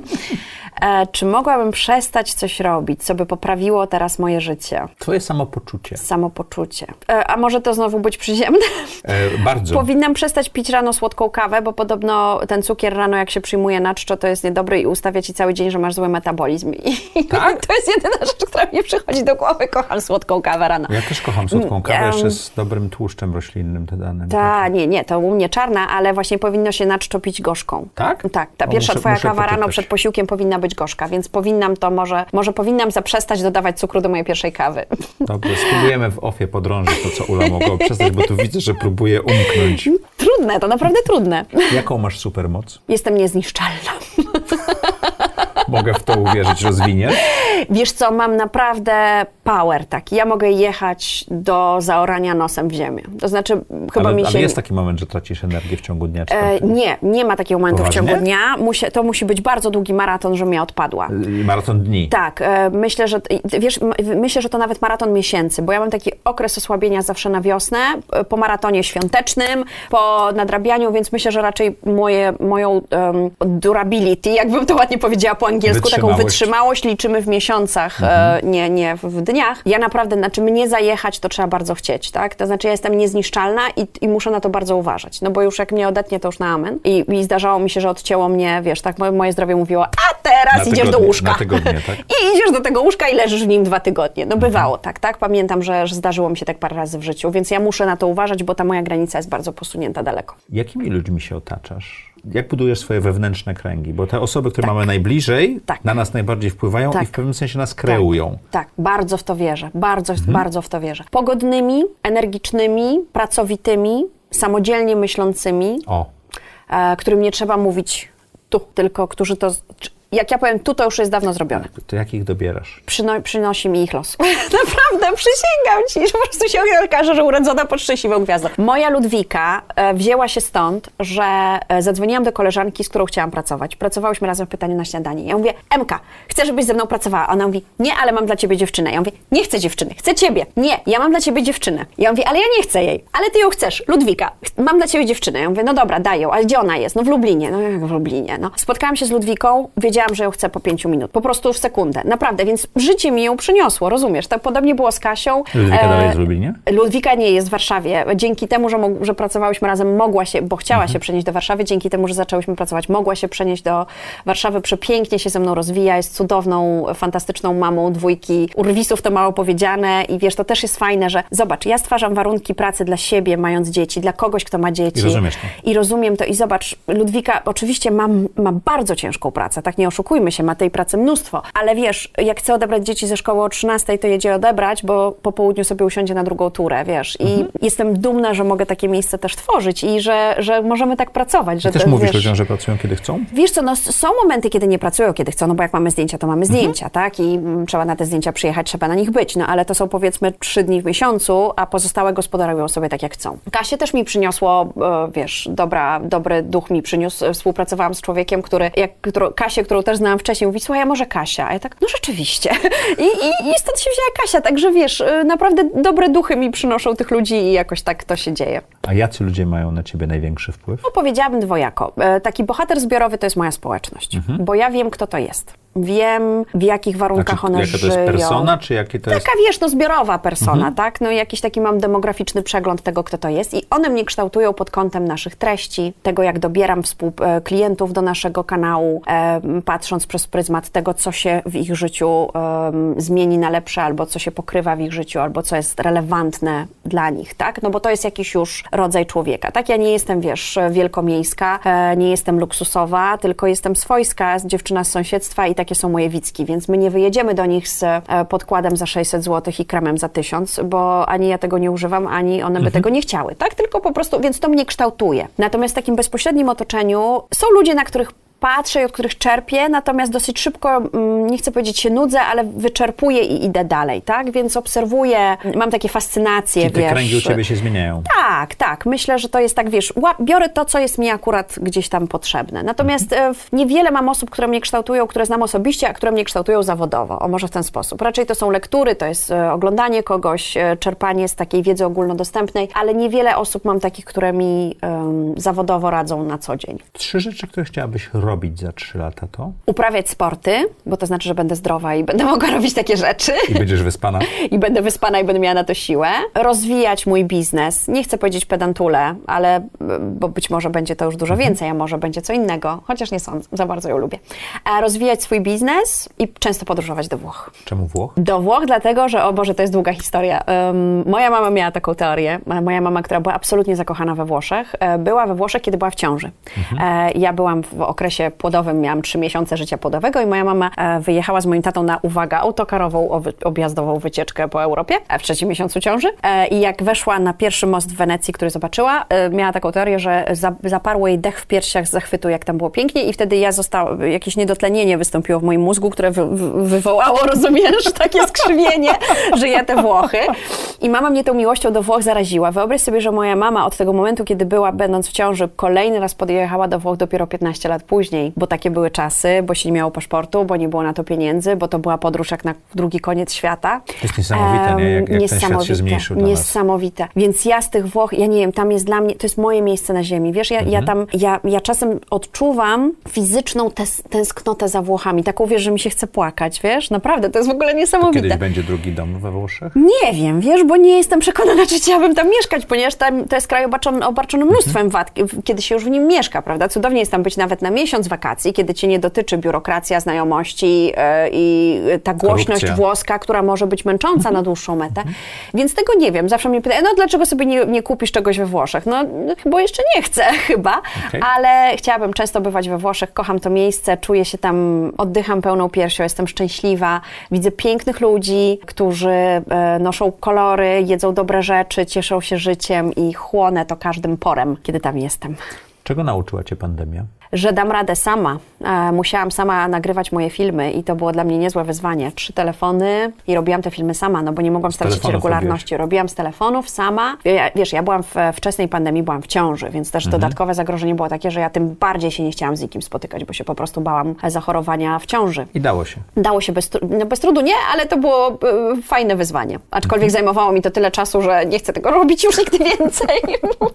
E, czy mogłabym przestać coś robić, co by poprawiło teraz moje życie? Twoje samopoczucie. Samopoczucie. E, a może to znowu być przyziemne? E, bardzo. [laughs] Powinnam przestać pić rano słodką kawę, bo podobno ten cukier rano, jak się przyjmuje na czczo, to jest niedobry i ustawia ci cały dzień, że masz zły metabolizm. I [laughs] Tak? to jest jedyna rzecz, która mi przychodzi do głowy. Kocham słodką kawę rano. Ja też kocham słodką kawę, Mm, jeszcze z dobrym tłuszczem roślinnym dodanym. Ta, nie, nie, to u mnie czarna, ale właśnie powinno się na czczo pić gorzką. Tak? Tak, ta O, pierwsza muszę- twoja muszę kawa rano przed posiłkiem powinna być gorzka, więc powinnam to może, może powinnam zaprzestać dodawać cukru do mojej pierwszej kawy. Dobrze, spróbujemy w ofie podrążyć to, co Ula mogła przestać, bo tu widzę, że próbuje umknąć. Trudne, to naprawdę trudne. Jaką masz supermoc? Jestem niezniszczalna. [laughs] [laughs] Mogę w to uwierzyć, rozwiniesz? Wiesz co, mam naprawdę power taki. Ja mogę jechać do zaorania nosem w ziemię. To znaczy, chyba ale, mi się... ale jest taki moment, że tracisz energię w ciągu dnia? E, nie, nie ma takiego momentu Poważnie? w ciągu dnia. Musi, to musi być bardzo długi maraton, żebym ja odpadła. Y, Maraton dni. Tak, e, myślę, że wiesz, myślę, że to nawet maraton miesięcy, bo ja mam taki okres osłabienia zawsze na wiosnę, e, po maratonie świątecznym, po nadrabianiu, więc myślę, że raczej moje, moją um, durability, jakbym to ładnie powiedziała po angielsku, taką Wytrzymałość. liczymy w miesiącach, e, nie, nie w, dniach. Ja naprawdę, znaczy mnie zajechać, to trzeba bardzo chcieć, tak? To znaczy ja jestem niezniszczalna i, i muszę na to bardzo uważać, no bo już jak mnie odetnie, to już na amen. I, i zdarzało mi się, że odcięło mnie, wiesz, tak moje, moje zdrowie mówiło, a teraz Na idziesz do tygodnie- łóżka. na tygodnie, tak? [laughs] I idziesz do tego łóżka i leżysz w nim dwa tygodnie. No bywało tak, tak? Pamiętam, że, że zdarzyło mi się tak parę razy w życiu, więc ja muszę na to uważać, bo ta moja granica jest bardzo posunięta daleko. Jakimi ludźmi się otaczasz? Jak budujesz swoje wewnętrzne kręgi? Bo te osoby, które mamy najbliżej, Tak. na nas najbardziej wpływają Tak. i w pewnym sensie nas kreują. Tak, tak, bardzo w to wierzę, bardzo, bardzo w to wierzę. Pogodnymi, energicznymi, pracowitymi, samodzielnie myślącymi, O, e, którym nie trzeba mówić tu, tylko którzy to... Jak ja powiem tu, to już jest dawno zrobione. to jak ich dobierasz? Przyno, przynosi mi ich los. [laughs] Naprawdę, Naprawdę, przysięgam ci, że po prostu się okaże, że urodzona pod szczęśliwą gwiazdą. Moja Ludwika e, wzięła się stąd, że e, zadzwoniłam do koleżanki, z którą chciałam pracować. Pracowałyśmy razem w pytaniu na śniadanie. Ja mówię, Emka, chcę, żebyś ze mną pracowała. Ona mówi, nie, ale mam dla ciebie dziewczynę. Ja mówię, nie chcę dziewczyny, chcę ciebie. Nie, ja mam dla ciebie dziewczynę. Ja mówię, ale ja nie chcę jej. Ale ty ją chcesz, Ludwika. Mam dla ciebie dziewczynę. Ja mówię, no dobra, daj ją. Ale gdzie ona jest? No w Lublinie. No jak w Lublinie? No. Spotkałam się z Ludwiką, wiedziałam, że ją chcę po pięciu minut. Po prostu w sekundę. Naprawdę, więc życie mi ją przyniosło, rozumiesz? Tak podobnie było z Kasią. Ludwika E, dalej jest w Lublinie? Ludwika nie jest w Warszawie. Dzięki temu, że, że pracowałyśmy razem, mogła się, bo chciała Mhm. się przenieść do Warszawy, dzięki temu, że zaczęłyśmy pracować, mogła się przenieść do Warszawy, przepięknie się ze mną rozwija, jest cudowną, fantastyczną mamą dwójki urwisów, to mało powiedziane i wiesz, to też jest fajne, że zobacz, ja stwarzam warunki pracy dla siebie, mając dzieci, dla kogoś, kto ma dzieci. I rozumiesz to. I rozumiem to i zobacz, Ludwika oczywiście ma, ma bardzo ciężką pracę, tak nie oszukujmy się, ma tej pracy mnóstwo, ale wiesz, jak chce odebrać dzieci ze szkoły o 13, to jedzie odebrać, bo po południu sobie usiądzie na drugą turę, wiesz. I Mhm. jestem dumna, że mogę takie miejsce też tworzyć i że, że możemy tak pracować. Że Też to, mówisz wiesz, ludziom, że pracują kiedy chcą? Wiesz co, no są momenty, kiedy nie pracują, kiedy chcą, no bo jak mamy zdjęcia, to mamy Mhm. zdjęcia, tak? I mm, trzeba na te zdjęcia przyjechać, trzeba na nich być, no ale to są powiedzmy trzy dni w miesiącu, a pozostałe gospodarują sobie tak, jak chcą. Kasie też mi przyniosło, e, wiesz, dobra, dobry duch mi przyniósł. E, Współpracowałam z człowiekiem, który, jak którą, Kasię, którą też znałam wcześniej, mówi, słuchaj, a może Kasia? A ja tak, no rzeczywiście. [laughs] I, i, i stąd się wzięła Kasia, także wiesz, e, naprawdę dobre duchy mi przynoszą tych ludzi i jakoś tak to się dzieje. A jacy ludzie mają na ciebie największy wpływ? No, powiedziałabym dwojako. E, Taki bohater zbiorowy to jest moja społeczność, bo ja wiem, kto to jest. Wiem, w jakich warunkach one jaka to żyją. jest persona, czy jakie to jest... Taka, wiesz, no zbiorowa persona, tak? No jakiś taki mam demograficzny przegląd tego, kto to jest i one mnie kształtują pod kątem naszych treści, tego jak dobieram współ, e, klientów do naszego kanału, e, patrząc przez pryzmat tego, co się w ich życiu em, zmieni na lepsze, albo co się pokrywa w ich życiu, albo co jest relevantne dla nich, tak? No bo to jest jakiś już rodzaj człowieka, tak? Ja nie jestem, wiesz, wielkomiejska, e, nie jestem luksusowa, tylko jestem swojska, dziewczyna z sąsiedztwa i takie są moje wicki, więc my nie wyjedziemy do nich z e, podkładem za 600 zł i kremem za 1000, bo ani ja tego nie używam, ani one by tego nie chciały, tak? Tylko po prostu, więc to mnie kształtuje. Natomiast w takim bezpośrednim otoczeniu są ludzie, na których patrzę i od których czerpię, natomiast dosyć szybko, mm, nie chcę powiedzieć się nudzę, ale wyczerpuję i idę dalej, tak? Więc obserwuję, mam takie fascynacje, Czyli te wiesz. kręgi u ciebie się zmieniają. Tak, tak. Myślę, że to jest tak, wiesz, biorę to, co jest mi akurat gdzieś tam potrzebne. Natomiast e, w- niewiele mam osób, które mnie kształtują, które znam osobiście, a które mnie kształtują zawodowo. O, może w ten sposób. Raczej to są lektury, to jest e, oglądanie kogoś, e, czerpanie z takiej wiedzy ogólnodostępnej, ale niewiele osób mam takich, które mi em, zawodowo radzą na co dzień. Trzy rzeczy, które chciałabyś robić za trzy lata to? Uprawiać sporty, bo to znaczy, że będę zdrowa i będę [laughs] mogła robić takie rzeczy. I będziesz wyspana? [laughs] i będę wyspana i będę miała na to siłę. Rozwijać mój biznes. Nie chcę powiedzieć pedantule, ale bo być może będzie to już dużo Mhm. więcej, a może będzie co innego, chociaż nie sądzę, za bardzo ją lubię. A rozwijać swój biznes i często podróżować do Włoch. Czemu Włoch? Do Włoch, dlatego że, o Boże, to jest długa historia. Em, moja mama miała taką teorię. E, Moja mama, która była absolutnie zakochana we Włoszech, e, była we Włoszech, kiedy była w ciąży. E, ja byłam w okresie płodowym, miałam trzy miesiące życia płodowego i moja mama e, wyjechała z moim tatą na, uwaga, autokarową objazdową wycieczkę po Europie e, w trzecim miesiącu ciąży. E, I jak weszła na pierwszy most w Wenecji, który zobaczyła, miała taką teorię, że za, zaparło jej dech w piersiach z zachwytu, jak tam było pięknie i wtedy ja została, jakieś niedotlenienie wystąpiło w moim mózgu, które wy, wywołało, [laughs] rozumiesz, takie skrzywienie, że ja te Włochy. I mama mnie tą miłością do Włoch zaraziła. Wyobraź sobie, że moja mama od tego momentu, kiedy była, będąc w ciąży, kolejny raz podjechała do Włoch dopiero 15 lat później, bo takie były czasy, bo się nie miało paszportu, bo nie było na to pieniędzy, bo to była podróż jak na drugi koniec świata. To jest niesamowite, nie? Jak- jak ten świat się niesamowite, zmniejszył dla nas. Niesamowite. Więc ja z tych Włoch, ja nie wiem, tam jest dla mnie, to jest moje miejsce na ziemi. Wiesz, ja, Mhm. ja tam, ja, ja czasem odczuwam fizyczną tes, tęsknotę za Włochami. Taką, wiesz, że mi się chce płakać, wiesz? Naprawdę, to jest w ogóle To niesamowite. kiedyś będzie drugi dom we Włoszech? Nie wiem, wiesz, bo nie jestem przekonana, [laughs] czy chciałabym tam mieszkać, ponieważ tam, to jest kraj obarczony, obarczony mnóstwem wad, kiedy się już w nim mieszka, prawda? Cudownie jest tam być nawet na miesiąc wakacji, kiedy cię nie dotyczy biurokracja, znajomości e, i ta głośność Korupcja. włoska, która może być męcząca na dłuższą metę. Więc tego nie wiem. Zawsze mnie pytają, no dlaczego sobie nie, nie kupisz czegoś we Włoszech? No, no bo jeszcze nie chcę [laughs] chyba, Okej. ale chciałabym często bywać we Włoszech, kocham to miejsce, czuję się tam, oddycham pełną piersią, jestem szczęśliwa, widzę pięknych ludzi, którzy e, noszą kolory, jedzą dobre rzeczy, cieszą się życiem i chłonę to każdym porem, kiedy tam jestem. Czego nauczyła cię pandemia? Że dam radę sama. E, musiałam sama nagrywać moje filmy i to było dla mnie niezłe wyzwanie. Trzy telefony i robiłam te filmy sama, no bo nie mogłam stracić regularności. Robiłam z telefonów sama. Wiesz, ja byłam w wczesnej pandemii, byłam w ciąży, więc też Mhm. dodatkowe zagrożenie było takie, że ja tym bardziej się nie chciałam z nikim spotykać, bo się po prostu bałam zachorowania w ciąży. I dało się. Dało się bez, no bez trudu, nie, ale to było e, fajne wyzwanie. Aczkolwiek Mhm. zajmowało mi to tyle czasu, że nie chcę tego robić już nigdy więcej.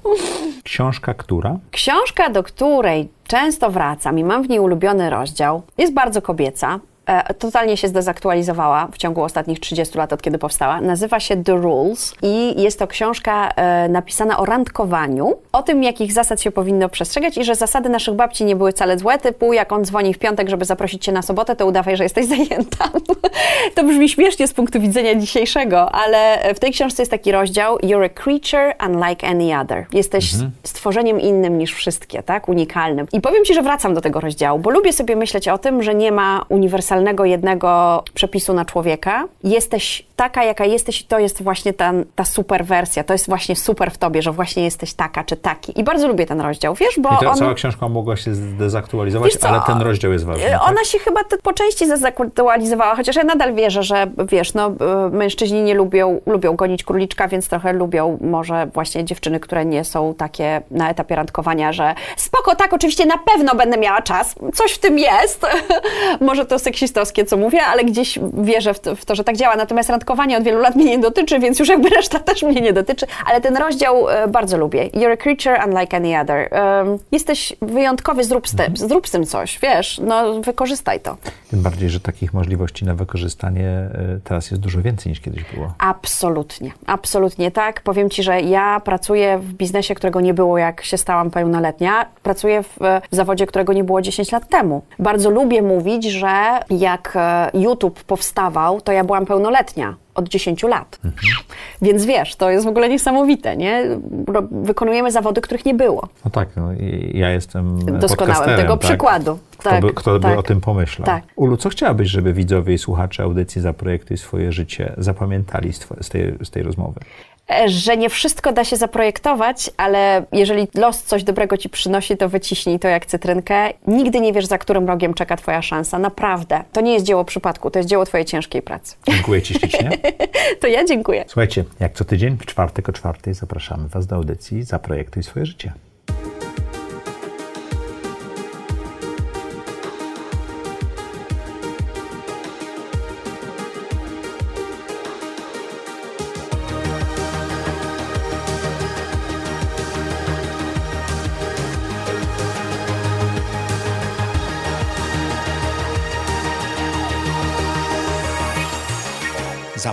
[laughs] Książka, która? Książka, do której często wracam i mam w niej ulubiony rozdział, jest bardzo kobieca. E, totalnie się zdezaktualizowała w ciągu ostatnich 30 lat, od kiedy powstała. Nazywa się The Rules i jest to książka e, napisana o randkowaniu, o tym, jakich zasad się powinno przestrzegać i że zasady naszych babci nie były wcale złe, typu jak on dzwoni w piątek, żeby zaprosić cię na sobotę, to udawaj, że jesteś zajęta. [laughs] to brzmi śmiesznie z punktu widzenia dzisiejszego, ale w tej książce jest taki rozdział You're a creature unlike any other. Jesteś stworzeniem innym niż wszystkie, tak? Unikalnym. I powiem Ci, że wracam do tego rozdziału, bo lubię sobie myśleć o tym, że nie ma uniwersalnego jednego przepisu na człowieka. Jesteś taka, jaka jesteś i to jest właśnie ta, ta super wersja, to jest właśnie super w Tobie, że właśnie jesteś taka czy taki. I bardzo lubię ten rozdział, wiesz, bo I to on... cała książka mogła się zdezaktualizować, ale ten rozdział jest ważny. E, tak? Ona się chyba po części zdezaktualizowała, chociaż ja nadal wierzę, że wiesz, no, e, mężczyźni nie lubią, lubią gonić króliczka, więc trochę lubią może właśnie dziewczyny, które nie są takie na etapie randkowania, że spoko, tak, oczywiście na pewno będę miała czas, coś w tym jest. [laughs] może to seksistowskie, co mówię, ale gdzieś wierzę w to, w to, że tak działa. Natomiast randkowanie od wielu lat mnie nie dotyczy, więc już jakby reszta też mnie nie dotyczy. Ale ten rozdział e, bardzo lubię. You're a creature unlike any other. Jesteś wyjątkowy, zrób z, tym, zrób z tym coś, wiesz, no wykorzystaj to. Tym bardziej, że takich możliwości na wykorzystanie y, teraz jest dużo więcej niż kiedyś było. Absolutnie, absolutnie tak. Powiem Ci, że ja pracuję w biznesie, którego nie było, jak się stałam pełnoletnia. Pracuję w, w zawodzie, którego nie było 10 lat temu. Bardzo lubię mówić, że jak e, YouTube powstawał, to ja byłam pełnoletnia. Od 10 lat. Więc wiesz, to jest w ogóle niesamowite, nie? Wykonujemy zawody, których nie było. No tak, no, i ja jestem Doskonałem tego tak? przykładu. Kto, Tak, by, kto by tak. o tym pomyślał? Tak. Ulu, co chciałabyś, żeby widzowie i słuchacze audycji Zaprojektuj swoje życie zapamiętali z, z, tej, z tej rozmowy? E, że nie wszystko da się zaprojektować, ale jeżeli los coś dobrego ci przynosi, to wyciśnij to jak cytrynkę. Nigdy nie wiesz, za którym rogiem czeka twoja szansa. Naprawdę. To nie jest dzieło przypadku, to jest dzieło twojej ciężkiej pracy. Dziękuję Ci ślicznie. [laughs] To ja dziękuję. Słuchajcie, jak co tydzień w czwartek o czwartej zapraszamy Was do audycji Zaprojektuj swoje życie.